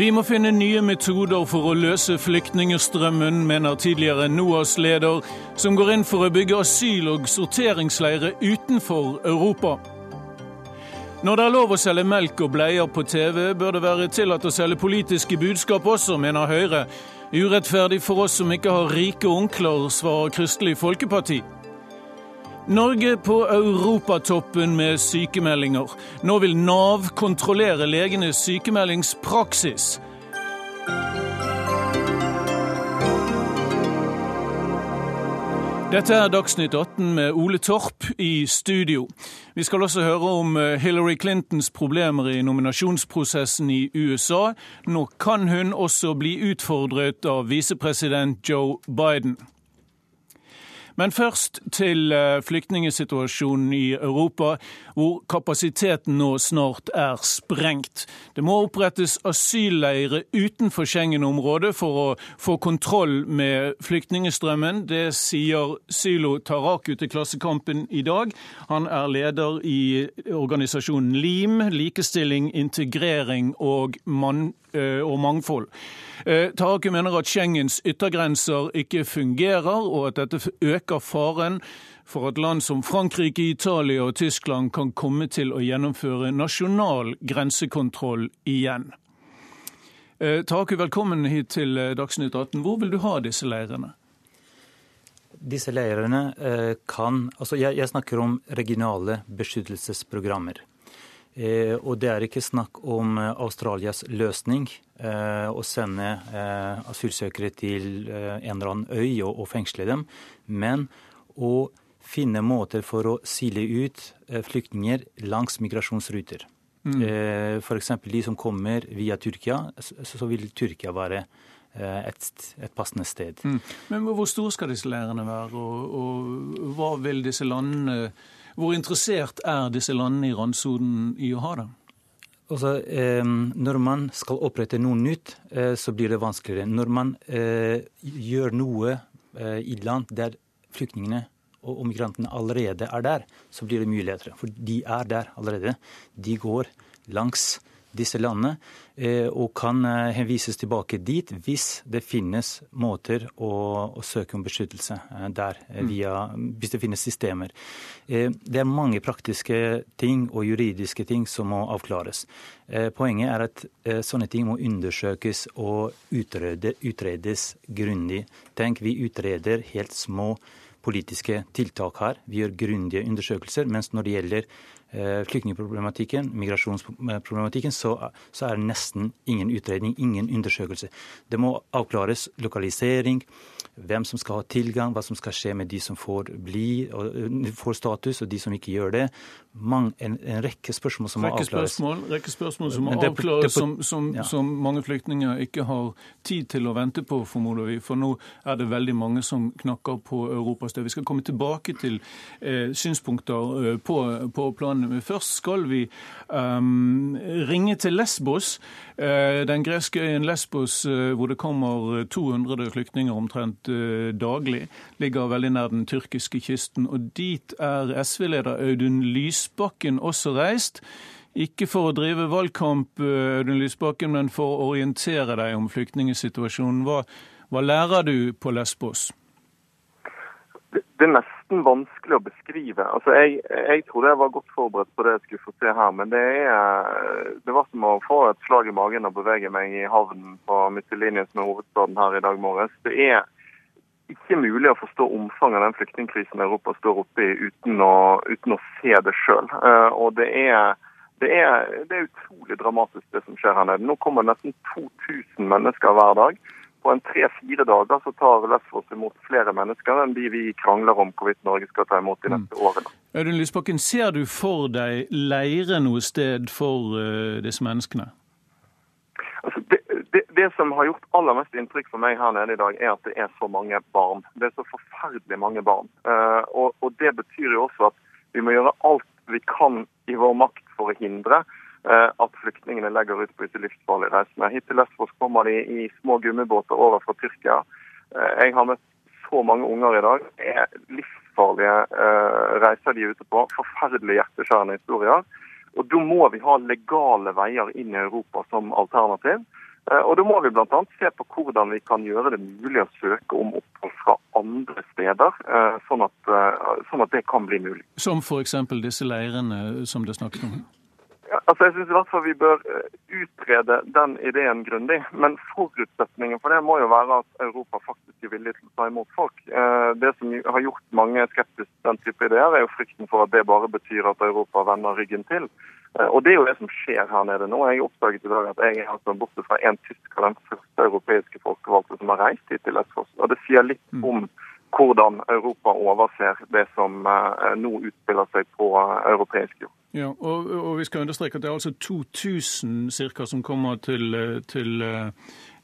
Vi må finne nye metoder for å løse flyktningstrømmen, mener tidligere NOAS-leder, som går inn for å bygge asyl- og sorteringsleirer utenfor Europa. Når det er lov å selge melk og bleier på TV, bør det være tillatt å selge politiske budskap også, mener Høyre. Urettferdig for oss som ikke har rike onkler, svarer Kristelig Folkeparti. Norge på europatoppen med sykemeldinger. Nå vil Nav kontrollere legenes sykemeldingspraksis. Dette er Dagsnytt 18 med Ole Torp i studio. Vi skal også høre om eh, Hillary Clintons problemer i nominasjonsprosessen i USA. Nå kan hun også bli utfordret av visepresident Joe Biden. Men først til eh, flyktningsituasjonen i Europa, hvor kapasiteten nå snart er sprengt. Det må opprettes asylleire utenfor Schengen-området for å få kontroll med flyktningstrømmen. Det sier Sylo Taraku til Klassekampen i dag. Han er leder i organisasjonen LIM, likestilling, integrering og, man, eh, og mangfold. Eh, mener at Schengens yttergrenser ikke fungerer, og at dette øker faren for at land som Frankrike, Italia og Tyskland kan komme til å gjennomføre nasjonal grensekontroll igjen. Eh, velkommen hit til eh, Dagsnytt 18. Hvor vil du ha disse leirene? Disse leirene kan Altså, jeg, jeg snakker om regionale beskyttelsesprogrammer. Eh, og det er ikke snakk om eh, Australias løsning, eh, å sende asylsøkere til en eller annen øy og, fengsle dem, men å finne måter for å sile ut flyktninger langs migrasjonsruter. Mm. F.eks. de som kommer via Tyrkia, så vil Tyrkia være et, et passende sted. Mm. Men hvor store skal disse leirene være, og, og hva vil disse landene hvor interessert er disse landene i randsonen i å ha det? Altså, eh, når man skal opprette noe nytt, eh, så blir det vanskeligere. Når man eh, gjør noe eh, i land der flyktningene og migrantene allerede er der, så blir det mye lettere. For de er der allerede. De går langs disse landene, eh, og kan eh, henvises tilbake dit hvis det finnes måter å, å søke om beskyttelse eh, der, mm. via, hvis det finnes systemer. Det er mange praktiske ting og juridiske ting som må avklares. Poenget er at sånne ting må undersøkes og utrede, utredes grundig. Tenk, vi utreder helt små politiske tiltak her. Vi gjør grundige undersøkelser. Mens når det gjelder flyktningproblematikken, migrasjonsproblematikken, så, så, er det nesten ingen utredning, ingen undersøkelse. Det må avklares lokalisering, hvem som skal ha tilgang, hva som skal skje med de som får, bli, og, får status, og de som ikke gjør det. Mang, en, en, rekke spørsmål som rekke må avklares. Spørsmål, rekke spørsmål som må det, avklares, det, som, som, ja. som, mange flyktninger ikke har tid til å vente på, formoder vi. For nå er det veldig mange som knakker på Europas dør. Vi skal komme tilbake til eh, synspunkter eh, på, på planen. Men først skal vi um, ringe til Lesbos, eh, den greske øyen Lesbos, eh, hvor det kommer 200 flyktninger omtrent eh, daglig. Ligger veldig nær den tyrkiske kysten. Og dit er SV-leder Audun Lys Lysbakken også reist. Ikke for å drive valgkamp, eh, Audun Lysbakken, men for å orientere deg om flyktningsituasjonen. Hva, hva lærer du på Lesbos? Det, det, er nesten vanskelig å beskrive. Altså, jeg, jeg trodde jeg var godt forberedt på det jeg skulle få se her, men det, er, det var som å få et slag i magen og bevege meg i havnen på Mytilinia, som er hovedstaden her i dag morges. Det er ikke mulig å forstå omfanget av den flyktningkrisen Europa står oppe i uten å, uten å se det sjøl. Uh, og det er, det, er, det er, utrolig dramatisk det som skjer her nede. Nå kommer nesten 2000 mennesker hver dag. På en tre-fire dager så tar Lesvos imot flere mennesker enn de vi krangler om hvorvidt Norge skal ta imot de neste mm. årene. Audun Lysbakken, ser du for deg leire noe sted for uh, disse menneskene? Altså, det, det, som har gjort aller mest inntrykk for meg her nede i dag, er at det er så mange barn. Det er så forferdelig mange barn. Uh, og, og, Det betyr jo også at vi må gjøre alt vi kan i vår makt for å hindre uh, at flyktningene legger ut på disse livsfarlige reisene. Hit til Lesvos kommer de i små gummibåter over fra Tyrkia. Uh, jeg har møtt så mange unger i dag. Det er livsfarlige reiser de er ute på. Forferdelig hjerteskjærende historier. Og Da må vi ha legale veier inn i Europa som alternativ. Eh, og Da må vi bl.a. se på hvordan vi kan gjøre det mulig å søke om opphold fra andre steder, eh, sånn at, eh, sånn at det kan bli mulig. Som f.eks. disse leirene som det snakket om? Ja, altså jeg synes i hvert fall Vi bør utrede den ideen grundig. Men forutsetningen for det må jo være at Europa faktisk er villig til å ta imot folk. Det som har gjort mange skeptiske til den type ideer, er jo frykten for at det bare betyr at Europa vender ryggen til. Eh, og Det er jo det som skjer her nede nå. Jeg oppdaget i dag at jeg er altså borte fra en tysker, den første europeiske folkevalgte som har reist hit til Lesvos. Og Det sier litt mm. om hvordan Europa overser det som uh, nå utspiller seg på uh, europeisk jord. Ja, og, og, vi skal understreke at det er altså 2000 cirka som kommer til, til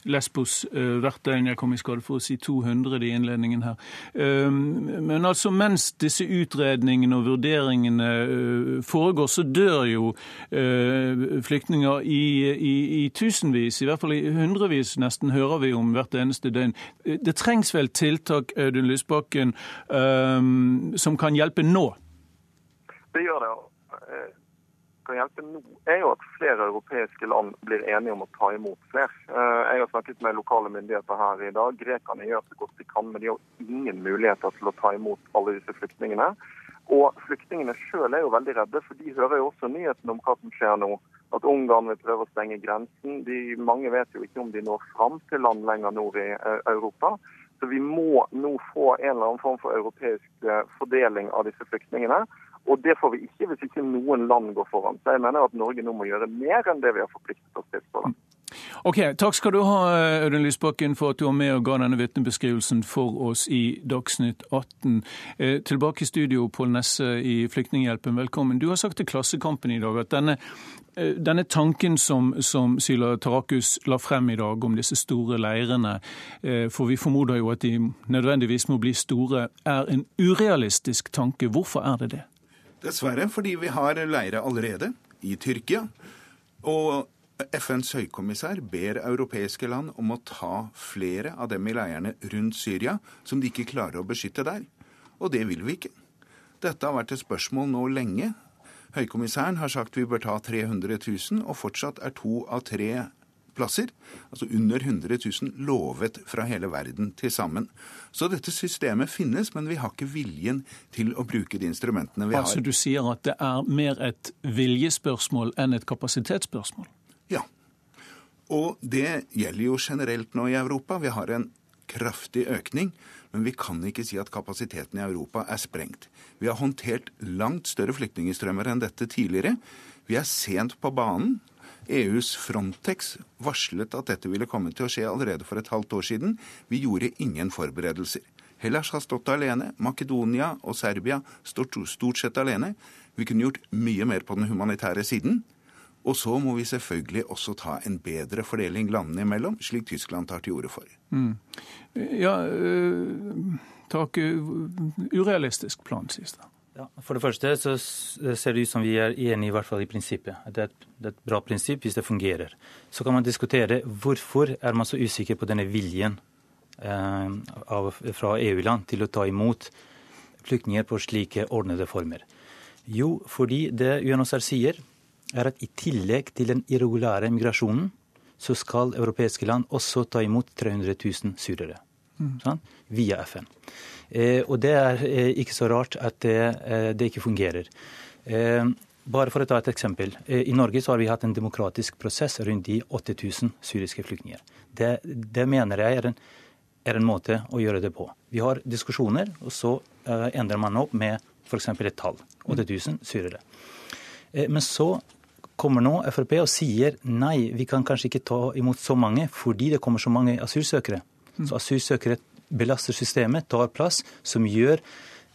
Lesbos hvert døgn. Jeg kom i skade for å si 200 i innledningen her. Men altså mens disse utredningene og vurderingene uh, foregår, så dør jo flyktninger i, i, i, tusenvis, i hvert fall i hundrevis nesten, hører vi om hvert eneste døgn. Det trengs vel tiltak, Audun Lysbakken, som kan hjelpe nå? Det gjør det kan hjelpe nå, er jo at flere europeiske land blir enige om å ta imot flere. Eh, jeg har snakket med lokale myndigheter her i dag. Grekerne gjør så godt de kan, men de har ingen muligheter til å ta imot alle disse flyktningene. Og flyktningene sjøl er jo veldig redde, for de hører jo også nyhetene om hva som skjer nå. At Ungarn vil prøve å stenge grensen. De, mange vet jo ikke om de når fram til land lenger nord i eh, Europa. Så vi må nå få en eller annen form for europeisk eh, fordeling av disse flyktningene. Og det får vi ikke hvis ikke noen land går foran. Så jeg mener at Norge nå må gjøre mer enn det vi har forpliktet oss til. langt. Ok, Takk skal du ha, Audun Lysbakken, for at du var med og ga denne vitnebeskrivelsen for oss i Dagsnytt 18. Eh, tilbake i studio, Pål Nesse i Flyktninghjelpen, velkommen. Du har sagt til Klassekampen i dag at denne, eh, denne tanken som, som Syla Tarakus la frem i dag om disse store leirene, eh, for vi formoder jo at de nødvendigvis må bli store, er en urealistisk tanke. Hvorfor er det det? Dessverre, fordi vi har leire allerede i Tyrkia. Og FNs høykommissær ber europeiske land om å ta flere av dem i leirene rundt Syria som de ikke klarer å beskytte der. Og det vil vi ikke. Dette har vært et spørsmål nå lenge. Høykommissæren har sagt vi bør ta 300 000, og fortsatt er to av tre plasser, altså under 100 000, lovet fra hele verden til sammen. Så dette systemet finnes, men vi har ikke viljen til å bruke de instrumentene vi har. Altså du sier at det er mer et viljespørsmål enn et kapasitetsspørsmål? Ja. Og det gjelder jo generelt nå i Europa. Vi har en kraftig økning, men vi kan ikke si at kapasiteten i Europa er sprengt. Vi har håndtert langt større flyktningstrømmer enn dette tidligere. Vi er sent på banen. EUs Frontex varslet at dette ville komme til å skje allerede for et halvt år siden. Vi gjorde ingen forberedelser. Hellas har stått alene. Makedonia og Serbia står stort sett alene. Vi kunne gjort mye mer på den humanitære siden. Og så må vi selvfølgelig også ta en bedre fordeling landene imellom, slik Tyskland tar til orde for. Mm. Ja, øh, takk. Urealistisk plan, sies det. Ja, for det første så ser det ut som vi er enige i hvert fall i prinsippet. Det er, et, det er et bra prinsipp hvis det fungerer. Så kan man diskutere hvorfor er man så usikker på denne viljen eh, av, fra EU-land til å ta imot flyktninger på slike ordnede former. Jo, fordi det UNHCR sier, er at i tillegg til den irregulære migrasjonen, så skal europeiske land også ta imot 300 000 syrere. Mm. Sånn? Via FN. Eh, og det er eh, ikke så rart at det, eh, det ikke fungerer. Bare for å ta et eksempel. I Norge så har vi hatt en demokratisk prosess rundt de 8000 syriske flyktninger. Det, det mener jeg er en, er en, måte å gjøre det på. Vi har diskusjoner, og så endrer man opp med f.eks. et tall. 8000 syrere. Men så kommer nå Frp og sier nei, vi kan kanskje ikke ta imot så mange fordi det kommer så mange asylsøkere. Så asylsøkere belaster systemet, tar plass, som gjør,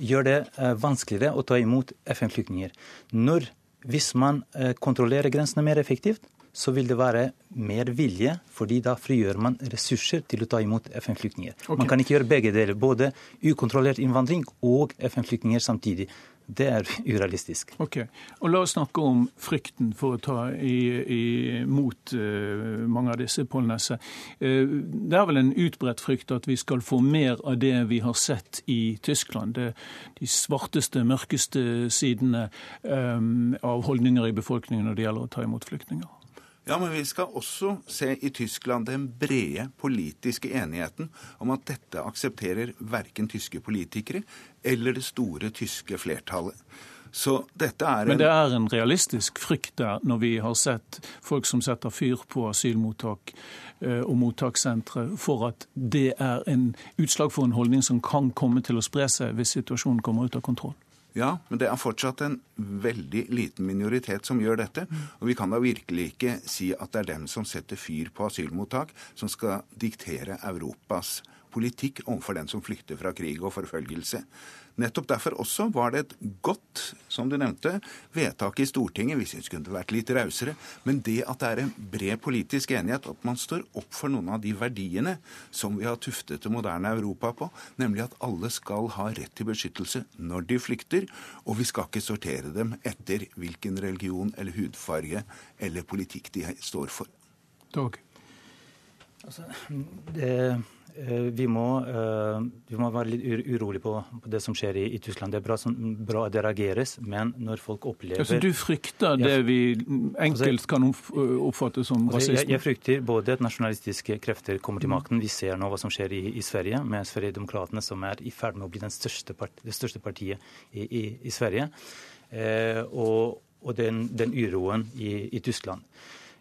gjør det eh, vanskeligere å ta imot FN-flyktninger. Når, Hvis man eh, kontrollerer grensene mer effektivt, så vil det være mer vilje, fordi da frigjør man ressurser til å ta imot FN-flyktninger. Okay. Man kan ikke gjøre begge deler, både ukontrollert innvandring og FN-flyktninger samtidig. Det er urealistisk. Ok, og La oss snakke om frykten for å ta imot uh, mange av disse, Polnese. Uh, det er vel en utbredt frykt at vi skal få mer av det vi har sett i Tyskland. Det, de svarteste, mørkeste sidene um, av holdninger i befolkningen når det gjelder å ta imot flyktninger. Ja, men vi skal også se i Tyskland den brede politiske enigheten om at dette aksepterer verken tyske politikere eller det store tyske flertallet. Så dette er en... Men det er en realistisk frykt der, når vi har sett folk som setter fyr på asylmottak eh, og mottakssentre, for at det er en utslag for en holdning som kan komme til å spre seg hvis situasjonen kommer ut av kontroll? Ja, men det er fortsatt en veldig liten minoritet som gjør dette. Og vi kan da virkelig ikke si at det er dem som setter fyr på asylmottak, som skal diktere Europas politikk overfor den som flykter fra krig og forfølgelse. Nettopp derfor også var det et godt, som du nevnte, vedtak i Stortinget. Vi syns kunne vært litt rausere. Men det at det er en bred politisk enighet, at man står opp for noen av de verdiene som vi har tuftet det moderne Europa på, nemlig at alle skal ha rett til beskyttelse når de flykter, og vi skal ikke sortere dem etter hvilken religion eller hudfarge eller politikk de står for. Dag. Altså, det Eh, vi må, eh, vi må, være litt urolig på, på, det som skjer i, i Tyskland. Det er bra, som, bra, det reageres, men når folk opplever altså, Du frykter det vi enkelt kan oppfatte som altså, rasisme? Jeg, jeg, frykter både at nasjonalistiske krefter kommer til makten. Vi ser nå hva som skjer i, i Sverige, med Sverigedemokraterna, som er i ferd med å bli største part, det største partiet i, i Sverige. Eh, og, og den, den, uroen i Tyskland.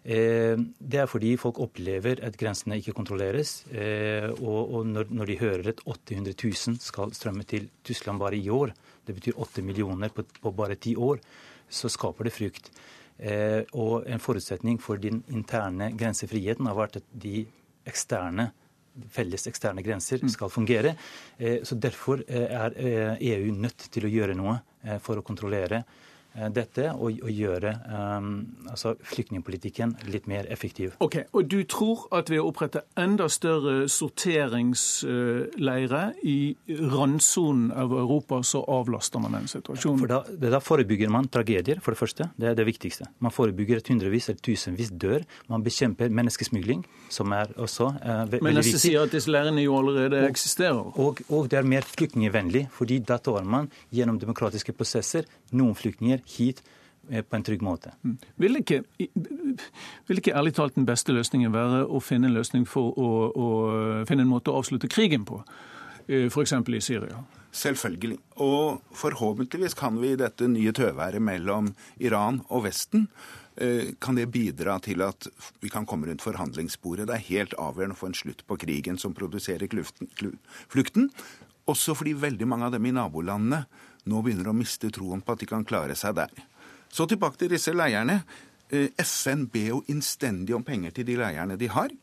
Eh, det er fordi folk opplever at grensene ikke kontrolleres. Eh, og når de hører at 800 000 skal strømme til Tyskland bare i år, det betyr 8 millioner på bare ti år, så skaper det frykt. Eh, og en forutsetning for den interne grensefriheten har vært at de eksterne felles eksterne grenser mm. skal fungere. Så Derfor er EU nødt til å gjøre noe for å kontrollere dette og, og gjøre um, altså flyktningpolitikken litt mer effektiv. Ok, Og du tror at ved å opprette enda større sorteringsleirer i randsonen av Europa, så avlaster man den situasjonen? For da, da, forebygger man tragedier, for det første. Det er det viktigste. Man forebygger at hundrevis eller tusenvis dør. Man bekjemper menneskesmugling, som er også uh, ve Men veldig viktig. sier at disse leirene jo allerede og, eksisterer? Og, og det er mer flyktningvennlig, fordi da tar man gjennom demokratiske prosesser noen flyktninger hit eh, på en trygg måte. Mm. Vil ikke, vil ikke ærlig talt den beste løsningen være å finne en løsning for å, å finne en måte å avslutte krigen på, eh, f.eks. i Syria? Selvfølgelig. Og forhåpentligvis kan vi i dette nye tøværet mellom Iran og Vesten eh, kan det bidra til at vi kan komme rundt forhandlingsbordet. Det er helt avgjørende å få en slutt på krigen som produserer flukten. Også fordi veldig mange av dem i nabolandene nå begynner å miste troen på at de kan klare seg der. Så tilbake til disse leierne. Eh, FN ber jo innstendig om penger til de leierne de har.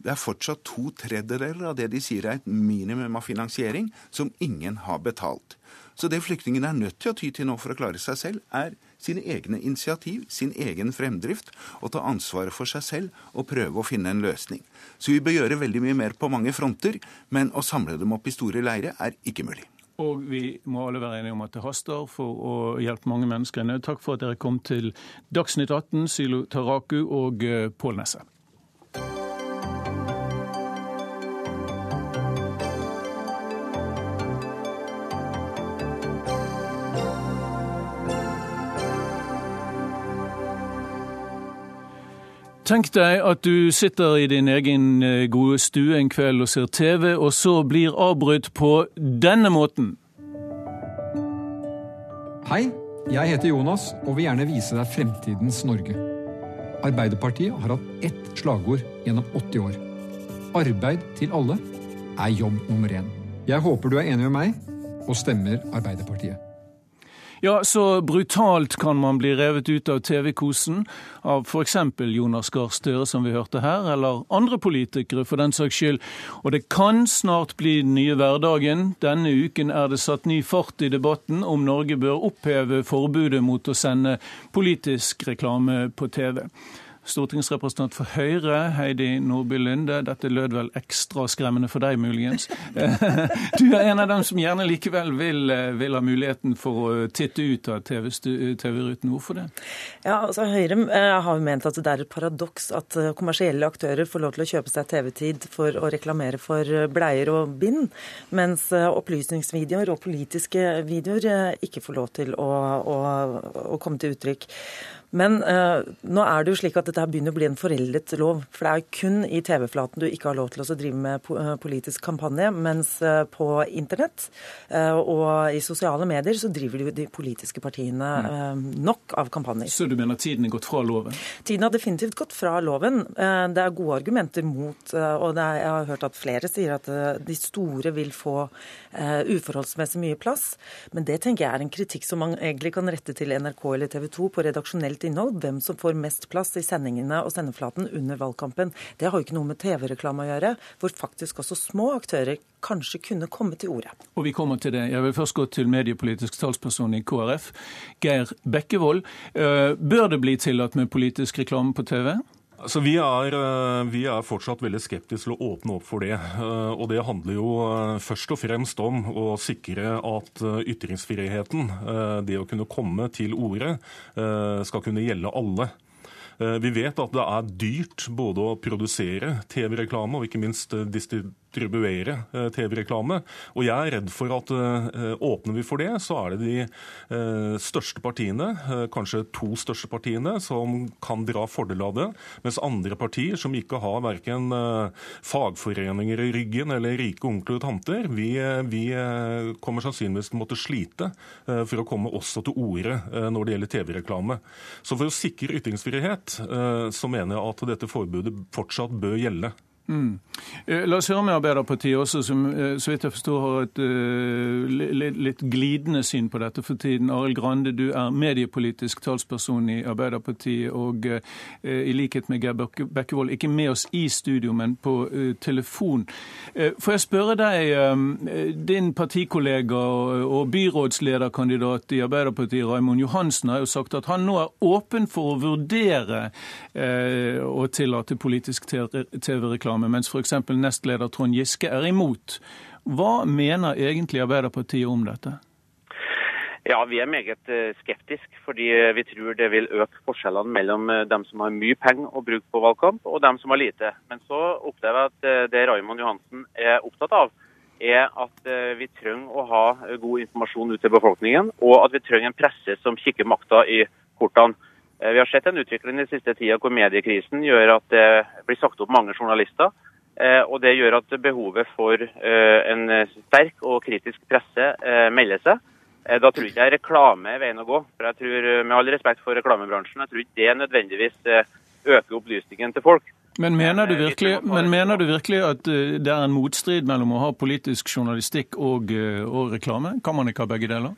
Det er fortsatt to tredjedeler av det de sier er et minimum av finansiering, som ingen har betalt. Så det flyktningene er nødt til å ty til nå for å klare seg selv, er sine egne initiativ, sin egen fremdrift, og ta ansvaret for seg selv og prøve å finne en løsning. Så vi bør gjøre veldig mye mer på mange fronter, men å samle dem opp i store leire er ikke mulig. Og vi må alle være enige om at det haster for å hjelpe mange mennesker i nød. Takk for at dere kom til Dagsnytt 18, Sylo Taraku og eh, Pål Nesse. Tenk deg at du sitter i din egen eh, gode stue en kveld og ser TV, og så blir avbrutt på denne måten. Hei, jeg heter Jonas og vil gjerne vise deg fremtidens Norge. Arbeiderpartiet har hatt ett slagord gjennom 80 år. Arbeid til alle er jobb nummer én. Jeg håper du er enig med meg og stemmer Arbeiderpartiet. Ja, så brutalt kan man bli revet ut av TV-kosen av f.eks. Jonas Gahr Støre, som vi hørte her, eller andre politikere for den saks skyld. Og det kan snart bli den nye hverdagen. Denne uken er det satt ny fart i debatten om Norge bør oppheve forbudet mot å sende politisk reklame på TV stortingsrepresentant for Høyre, Heidi Nordby Lunde. Dette lød vel ekstra skremmende for deg, muligens. Du er en av dem som gjerne likevel vil, vil ha muligheten for å titte ut av TV-ruten. TV Hvorfor det? Ja, altså Høyre eh, har jo ment at det er et paradoks at eh, kommersielle aktører får lov til å kjøpe seg TV-tid for å reklamere for eh, bleier og bind, mens opplysningsvideoer og politiske videoer ikke får lov til å, å, å komme til uttrykk. Men uh, nå er det jo slik at dette begynner å bli en foreldet lov. For det er kun i TV-flaten du ikke har lov til å drive med eh, politisk kampanje, mens uh, på internett og i sosiale medier så driver de politiske partiene mm. nok av kampanjer. Så du mener tiden er gått fra loven? Tiden har definitivt gått fra loven. Det er gode argumenter mot, og er, jeg har hørt at flere sier at de store vil få uforholdsmessig mye plass. Men det tenker jeg er en kritikk som man egentlig kan rette til NRK eller TV 2 på redaksjonelt innhold. Hvem som får mest plass i sendingene og sendeflaten under valgkampen. Det har jo ikke noe med TV-reklame å gjøre, hvor faktisk også små aktører kanskje kunne komme til ordet. Og vi kommer til det. Jeg vil først gå til mediepolitisk talsperson i KrF, Geir Bekkevold. Eh, bør det bli tillatt med politisk reklame på TV? Altså, vi, er, eh, vi, er, fortsatt veldig skeptiske til å åpne opp for det. Eh, og det handler jo først og fremst om å sikre at ytringsfriheten, det å kunne komme til orde, skal kunne gjelde alle. Vi vet at det er dyrt både å produsere TV-reklame og ikke minst distribuere eh, TV-reklame. Og jeg er redd for at eh, åpner vi for det, så er det de eh, største partiene, kanskje to største partiene, som kan dra fordel av det. Mens andre partier, som ikke har verken fagforeninger i ryggen eller rike onkler og tanter, vi, vi kommer sannsynligvis til å måtte slite for å komme også til orde når det gjelder TV-reklame. Så for å sikre ytringsfrihet, så mener jeg at dette forbudet fortsatt bør gjelde. Mm. Eh, la oss høre med Arbeiderpartiet også, som eh, så vidt jeg forstår har et uh, litt, glidende syn på dette for tiden. Arild Grande, du er mediepolitisk talsperson i Arbeiderpartiet, og i likhet med Geir Bekkevold ikke med oss i studio, men på telefon. får jeg spørre deg, din partikollega og byrådslederkandidat i Arbeiderpartiet, Raimond Johansen, har jo sagt at han nå er åpen for å vurdere å tillate politisk TV-reklame reklame, mens f.eks. nestleder Trond Giske er imot. Hva mener egentlig Arbeiderpartiet om dette? Ja, Vi er meget eh, skeptiske, fordi eh, vi tror det vil øke forskjellene mellom eh, dem som har mye penger å bruke på valgkamp, og dem som har lite. Men så opplever jeg at det Raymond Johansen er opptatt av, er at vi trenger å ha god informasjon ut til befolkningen, og at vi trenger en presse som kikker makta i kortene. Eh, vi har sett en utvikling den siste tida hvor mediekrisen gjør at det blir sagt opp mange journalister. Eh, og det gjør at behovet for eh, en sterk og kritisk presse melder seg. Da tror jeg ikke jeg reklame er veien å gå. For jeg tror, Med all respekt for reklamebransjen, jeg tror ikke det nødvendigvis øker opplysningen til folk. Men mener, du virkelig, men mener du virkelig at det er en motstrid mellom å ha politisk journalistikk og, og reklame? Kan man ikke ha begge deler?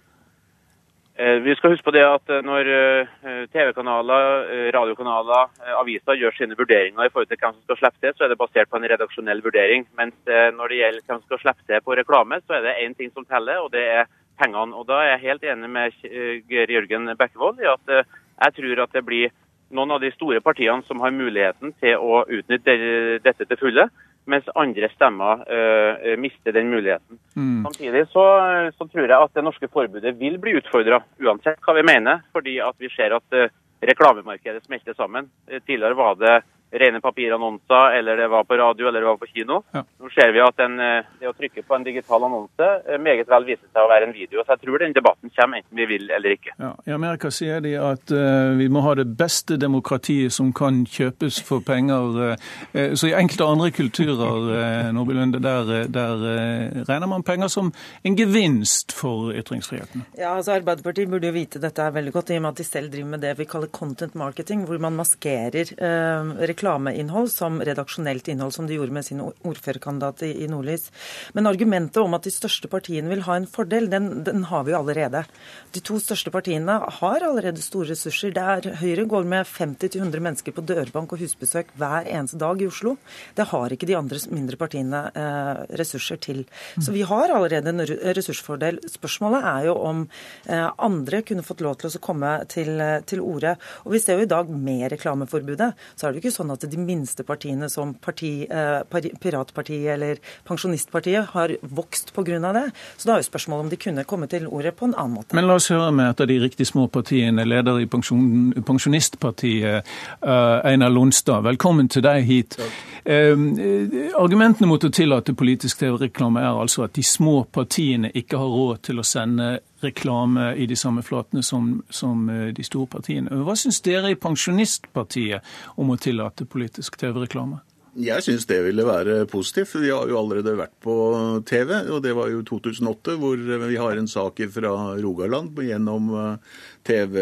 Eh, vi skal huske på det at eh, når eh, TV-kanaler, radiokanaler, aviser gjør sine vurderinger i forhold til hvem som skal slippe til, så er det basert på en redaksjonell vurdering. Mens når det gjelder hvem som skal slippe til på reklame, så er det én ting som teller, og det er pengene. Og Da er jeg helt enig med Geir Jørgen Bekkevold i at jeg tror at det blir noen av de store partiene som har muligheten til å utnytte dette til fulle mens andre stemmer uh, mister den muligheten. Mm. Samtidig så, så, tror jeg at det norske forbudet vil bli utfordra, uansett hva vi mener. Fordi at vi ser at uh, reklamemarkedet smelter sammen. Tidligere var det rene papirannonser, eller det var på radio eller det var på kino. Ja. Nå ser vi at den, eh, det å trykke på en digital annonse eh, meget vel viser seg å være en video. Så jeg tror den debatten kommer enten vi vil eller ikke. Ja. I Amerika sier de at uh, vi må ha det beste demokratiet som kan kjøpes for penger. Uh, så i enkelte andre kulturer uh, Lunde, der, der regner man penger som en gevinst for ytringsfriheten. Ja, altså Arbeiderpartiet burde jo vite dette er veldig godt, i og med at de selv driver med det vi kaller content marketing, hvor man maskerer reklame reklameinnhold som redaksjonelt innhold, som de gjorde med sin ordførerkandidat i, Nordlys. Men argumentet om at de største partiene vil ha en fordel, den, den har vi jo allerede. De to største partiene har allerede store ressurser. Der Høyre går med 50-100 mennesker på dørbank og husbesøk hver eneste dag i Oslo. Det har ikke de andre mindre partiene eh, ressurser til. Så vi har allerede en ressursfordel. Spørsmålet er jo om eh, andre kunne fått lov til å komme til, til orde. Og vi ser jo i dag med reklameforbudet, så er det jo ikke sånn at de minste partiene som parti, eh, Piratpartiet eller Pensjonistpartiet har vokst pga. det. Så da er jo spørsmålet om de kunne komme til ordet på en annen måte. Men la oss høre med et av de riktig små partiene, leder i pensjon, Pensjonistpartiet, uh, Einar Lonstad. Velkommen til deg hit. Eh, argumentene mot å tillate politisk TV-reklame er altså at de små partiene ikke har råd til å sende reklame i de samme flatene som, som de store partiene. Hva syns dere i Pensjonistpartiet om å tillate politisk TV-reklame? Jeg syns det ville være positivt. Vi har jo allerede vært på TV, og det var jo 2008, hvor vi har en sak fra Rogaland gjennom TV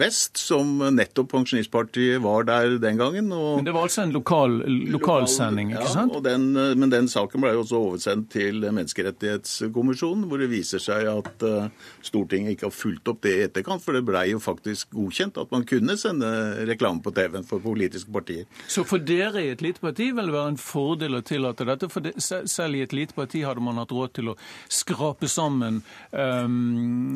Vest, som nettopp Pensjonistpartiet var der den gangen. Men Det var altså en lokal, lokalsending, lokal, ikke sant? Ja, den, men den saken ble jo også oversendt til Menneskerettighetskommisjonen, hvor det viser seg at uh, Stortinget ikke har fulgt opp det i etterkant. For det ble jo faktisk godkjent at man kunne sende reklame på TV-en for politiske partier. Så for dere i et lite parti vil det være en fordel å tillate dette? For det, selv i et lite parti hadde man hatt råd til å skrape sammen um,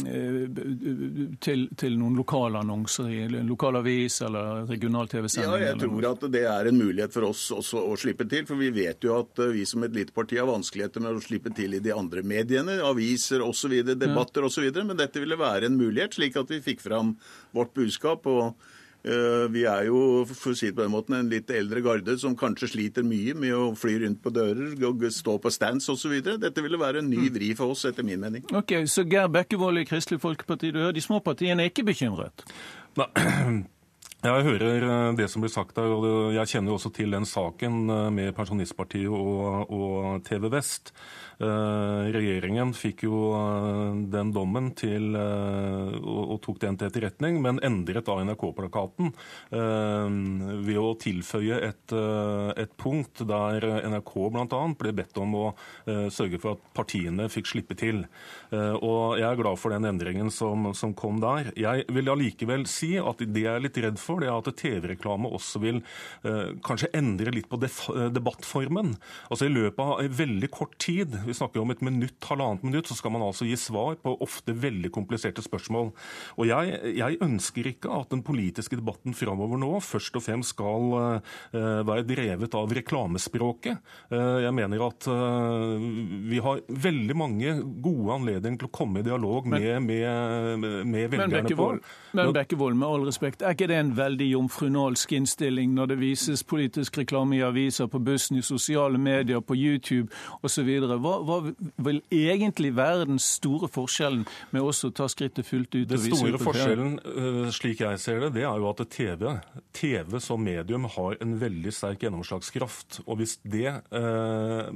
til til noen lokalannonser i en lokalavis eller regional TV-sending? Ja, jeg tror at det er en mulighet for oss også å slippe til. For vi vet jo at eh, vi som et lite parti har vanskeligheter med å slippe til i de andre mediene, aviser osv., debatter osv. Men dette ville være en mulighet, slik at vi fikk fram vårt budskap. og vi er jo for å si det på den måten, en litt eldre garde som kanskje sliter mye med å fly rundt på dører, og stå på stands osv. Dette ville være en ny mm. vri for oss, etter min mening. Ok, Så Geir Bekkevold i Kristelig Folkeparti, du hører de små partiene er ikke bekymret? Nei. Jeg hører eh, det som blir sagt der, og jeg kjenner jo også til den saken eh, med Pensjonistpartiet og, og TV Vest. Eh, regjeringen fikk jo eh, den dommen til, eh, og, tok den til etterretning, men endret da NRK-plakaten ved å tilføye et, et punkt der NRK bl.a. ble bedt om å sørge for at partiene fikk slippe til. Og Jeg er glad for den endringen som, som kom der. Jeg vil allikevel si at det jeg er litt redd for, det er at TV-reklame også vil kanskje endre litt på debattformen. Altså I løpet av veldig kort tid vi snakker om et minutt, halvannet minutt, så skal man altså gi svar på ofte veldig kompliserte spørsmål. Og jeg, jeg ønsker ikke at den politiske debatten framover nå først og fremst skal uh, være drevet av reklamespråket. Uh, jeg mener at uh, vi har veldig mange gode anledninger til å komme i dialog med, med, med velgerne. Men men Bekkevold, med all respekt, er ikke det en veldig jomfrunalsk innstilling når det vises politisk reklame i aviser, på bussen, i sosiale medier, på YouTube osv.? Hva, hva vil egentlig være den store forskjellen med oss å ta skrittet fullt ut? Den store forskjellen, øh, slik jeg ser det, det er jo at TV, TV som medium har en veldig sterk gjennomslagskraft. Og hvis det eh,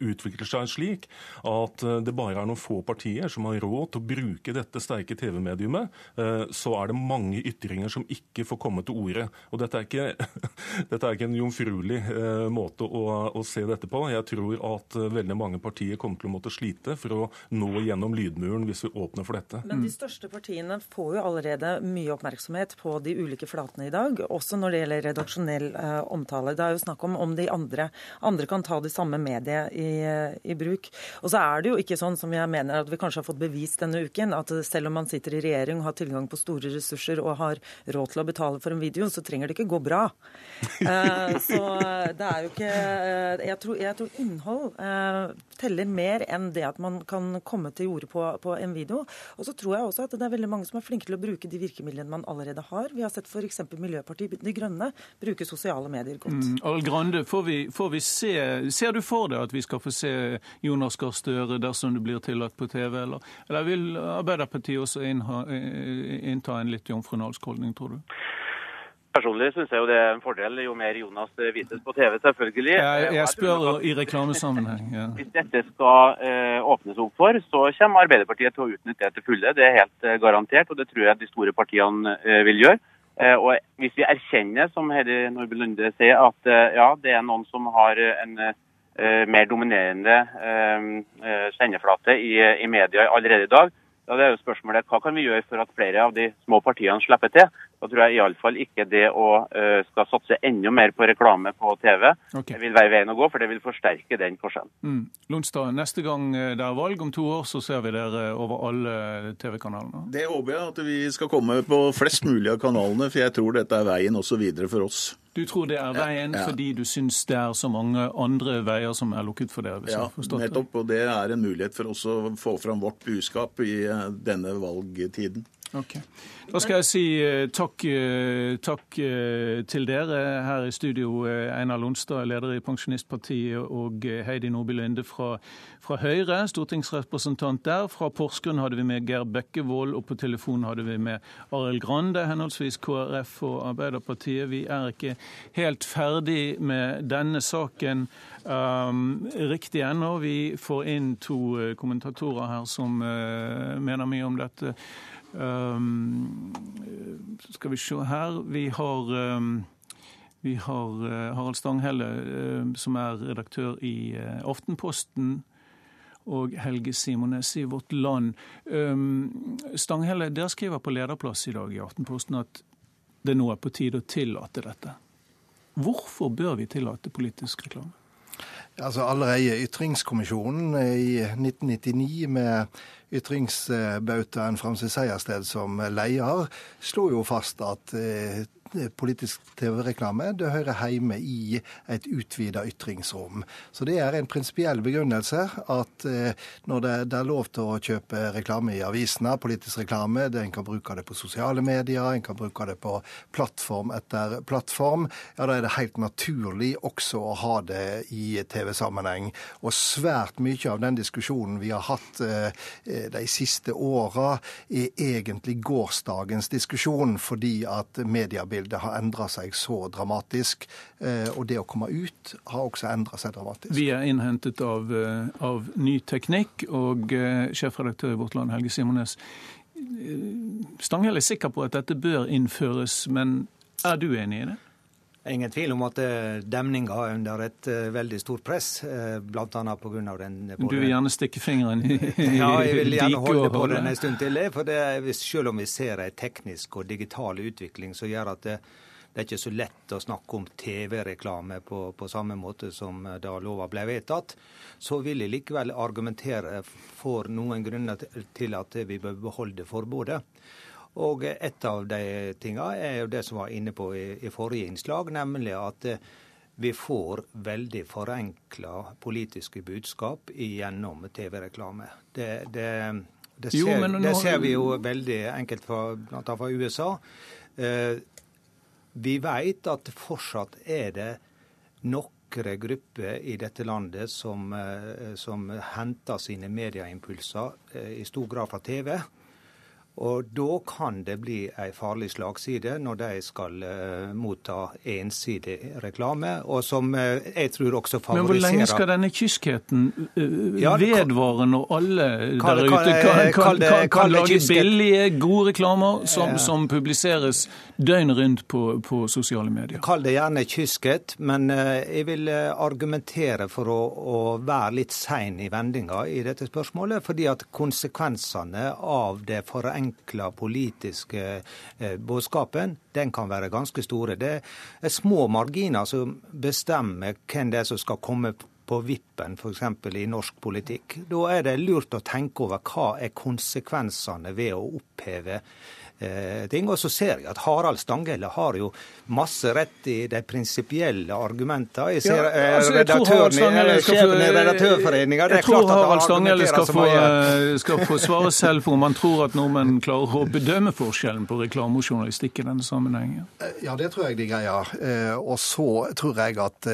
utvikler seg slik at øh, det bare er noen få partier som har råd til å bruke dette sterke TV-mediumet, eh, så er det mange ytringer som ikke får komme til orde. Og dette er ikke, dette er ikke en jomfruelig eh, måte å, å, se dette på. Jeg tror at veldig mange partier kommer til å måtte slite for å nå gjennom lydmuren hvis vi åpner for dette. Men de største partiene får jo allerede mye oppmerksomhet på de ulike flatene i dag, også når det gjelder redaksjonell eh, omtale. Det er jo snakk om om de andre, andre kan ta de samme mediene i, i, bruk. Og så er det jo ikke sånn som jeg mener at vi kanskje har fått bevist denne uken, at selv om man sitter i regjering og har tilgang på store ressurser og har råd til å betale for en video, så trenger det ikke gå bra. Eh, så det er jo ikke uh, jeg, tror, jeg tror innhold teller mer enn det at man kan komme til orde på, på, en video. Og så tror jeg også at det er veldig mange som er flinke til å bruke de virkemidlene man allerede har. Vi har sett f.eks. Miljøpartiet De Grønne bruke sosiale medier godt. Mm. Al Grande, får vi, får vi, se, ser du for deg at vi skal få se Jonas Gahr Støre dersom det blir tillatt på TV, eller, eller vil Arbeiderpartiet også innha, innta en litt jomfrunalsk holdning, tror du? Personlig syns jeg jo det er en fordel jo mer Jonas vises på TV, selvfølgelig. Jeg, jeg spør i reklamesammenheng. Ja. Hvis dette skal eh, åpnes opp for, så kommer Arbeiderpartiet til å utnytte det til fulle. Det er helt eh, garantert, og det tror jeg de store partiene eh, vil gjøre. Og hvis vi erkjenner, som Heidi Nordby Lunde sier, at ja, det er noen som har en mer dominerende sendeflate i, i media allerede i dag, da er jo spørsmålet hva kan vi gjøre for at flere av de små partiene slipper til. Da tror jeg iallfall ikke det å uh, skal satse enda mer på reklame på TV okay. vil være veien å gå, for det vil forsterke den forskjellen. Mm. Lundstad, neste gang eh, det er valg om to år, så ser vi dere over alle TV-kanalene? Det håper jeg at vi skal komme på flest mulig av kanalene, for jeg tror dette er veien også videre for oss. Du tror det er veien ja, ja. fordi du syns det er så mange andre veier som er lukket for dere? ja, nettopp. Og det er en mulighet for oss å få fram vårt budskap i eh, denne valgtiden. Okay. Da skal jeg si eh, takk, eh, takk, eh, til dere her i studio. Einar Lonstad, leder i Pensjonistpartiet, og Heidi Nordby Linde fra, fra, Høyre, stortingsrepresentant der. Fra Porsgrunn hadde vi med Geir Bekkevold, og på telefonen hadde vi med Arild Grande, henholdsvis KrF og Arbeiderpartiet. Vi er ikke helt ferdig med denne saken um, riktig ennå. Vi får inn to kommentatorer her som uh, mener mye om dette. Um, skal vi se her Vi har, um, vi har uh, Harald Stanghelle, uh, som er redaktør i uh, Aftenposten. Og Helge Simones i Vårt Land. Um, Stanghelle, dere skriver på lederplass i dag i Aftenposten at det nå er på tide å tillate dette. Hvorfor bør vi tillate politisk reklame? Altså Allerede Ytringskommisjonen i 1999 med ytringsbautaen Francis Sejersted som leder, slo jo fast at eh, politisk TV-reklame det hører hjemme i et utvida ytringsrom. Så det er en prinsipiell begrunnelse at eh, når det, er lov til å kjøpe reklame i avisene, politisk reklame, en kan bruke det på sosiale medier, en kan bruke det på plattform etter plattform, ja da er det helt naturlig også å ha det i TV-sammenheng. Og svært mye av den diskusjonen vi har hatt eh, de siste åra, er egentlig gårsdagens diskusjon, fordi at mediebildet bildet har endra seg så dramatisk. Eh, og det å komme ut har også endra seg dramatisk. Vi er innhentet av, eh, av ny teknikk, og eh, sjefredaktør i Vårt Land, Helge Simones. Stanghell er sikker på at dette bør innføres, men er du enig i det? Ingen tvil om at demninga er under et veldig stort press, bl.a. pga. den Du vil gjerne stikke fingeren i Ja, jeg vil gjerne holde på den en stund til. For det, selv om vi ser en teknisk og digital utvikling som gjør at det, det er ikke så lett å snakke om TV-reklame på, på, samme måte som da lova ble vedtatt, så vil jeg likevel argumentere for noen grunner til at vi bør beholde forbudet. Og et av de tinga er jo det som var inne på i, i forrige innslag, nemlig at eh, vi får veldig forenkla politiske budskap gjennom TV-reklame. Det, det, det, ser, jo, nå... det, ser, vi jo veldig enkelt fra, blant fra USA. Eh, vi vet at fortsatt er det noen grupper i dette landet som, eh, som henter sine medieimpulser i stor grad fra TV. Og da kan det bli ei farlig slagside når de skal uh, motta ensidig reklame, og som uh, jeg tror også favoriserer Men hvor lenge skal denne kyskheten uh, ja, vedvare når alle der ute kan, kan, kan, kan lage billige, gode reklamer som, som publiseres døgnet rundt på, på, sosiale medier? Kall det gjerne kyskhet, men jeg vil argumentere for å, å være litt sein i vendinga i dette spørsmålet, fordi at konsekvensene av det forenkla forenkla politiske eh, budskapen, den kan være ganske store. Det er små marginer som bestemmer hvem det er som skal komme på vippen, f.eks. i norsk politikk. Da er det lurt å tenke over hva er konsekvensene ved å oppheve ting. Og så ser jeg at Harald Stanghelle har jo masse rett i de prinsipielle argumentene. Jeg ser ja, altså, jeg redaktøren, i Redaktørforeninga Jeg tror Harald Stanghelle skal, få, eh, skal få svare selv for om han tror at nordmenn klarer å bedømme forskjellen på reklame og journalistikk i denne sammenhengen. Ja, det tror jeg de greier. Og så tror jeg at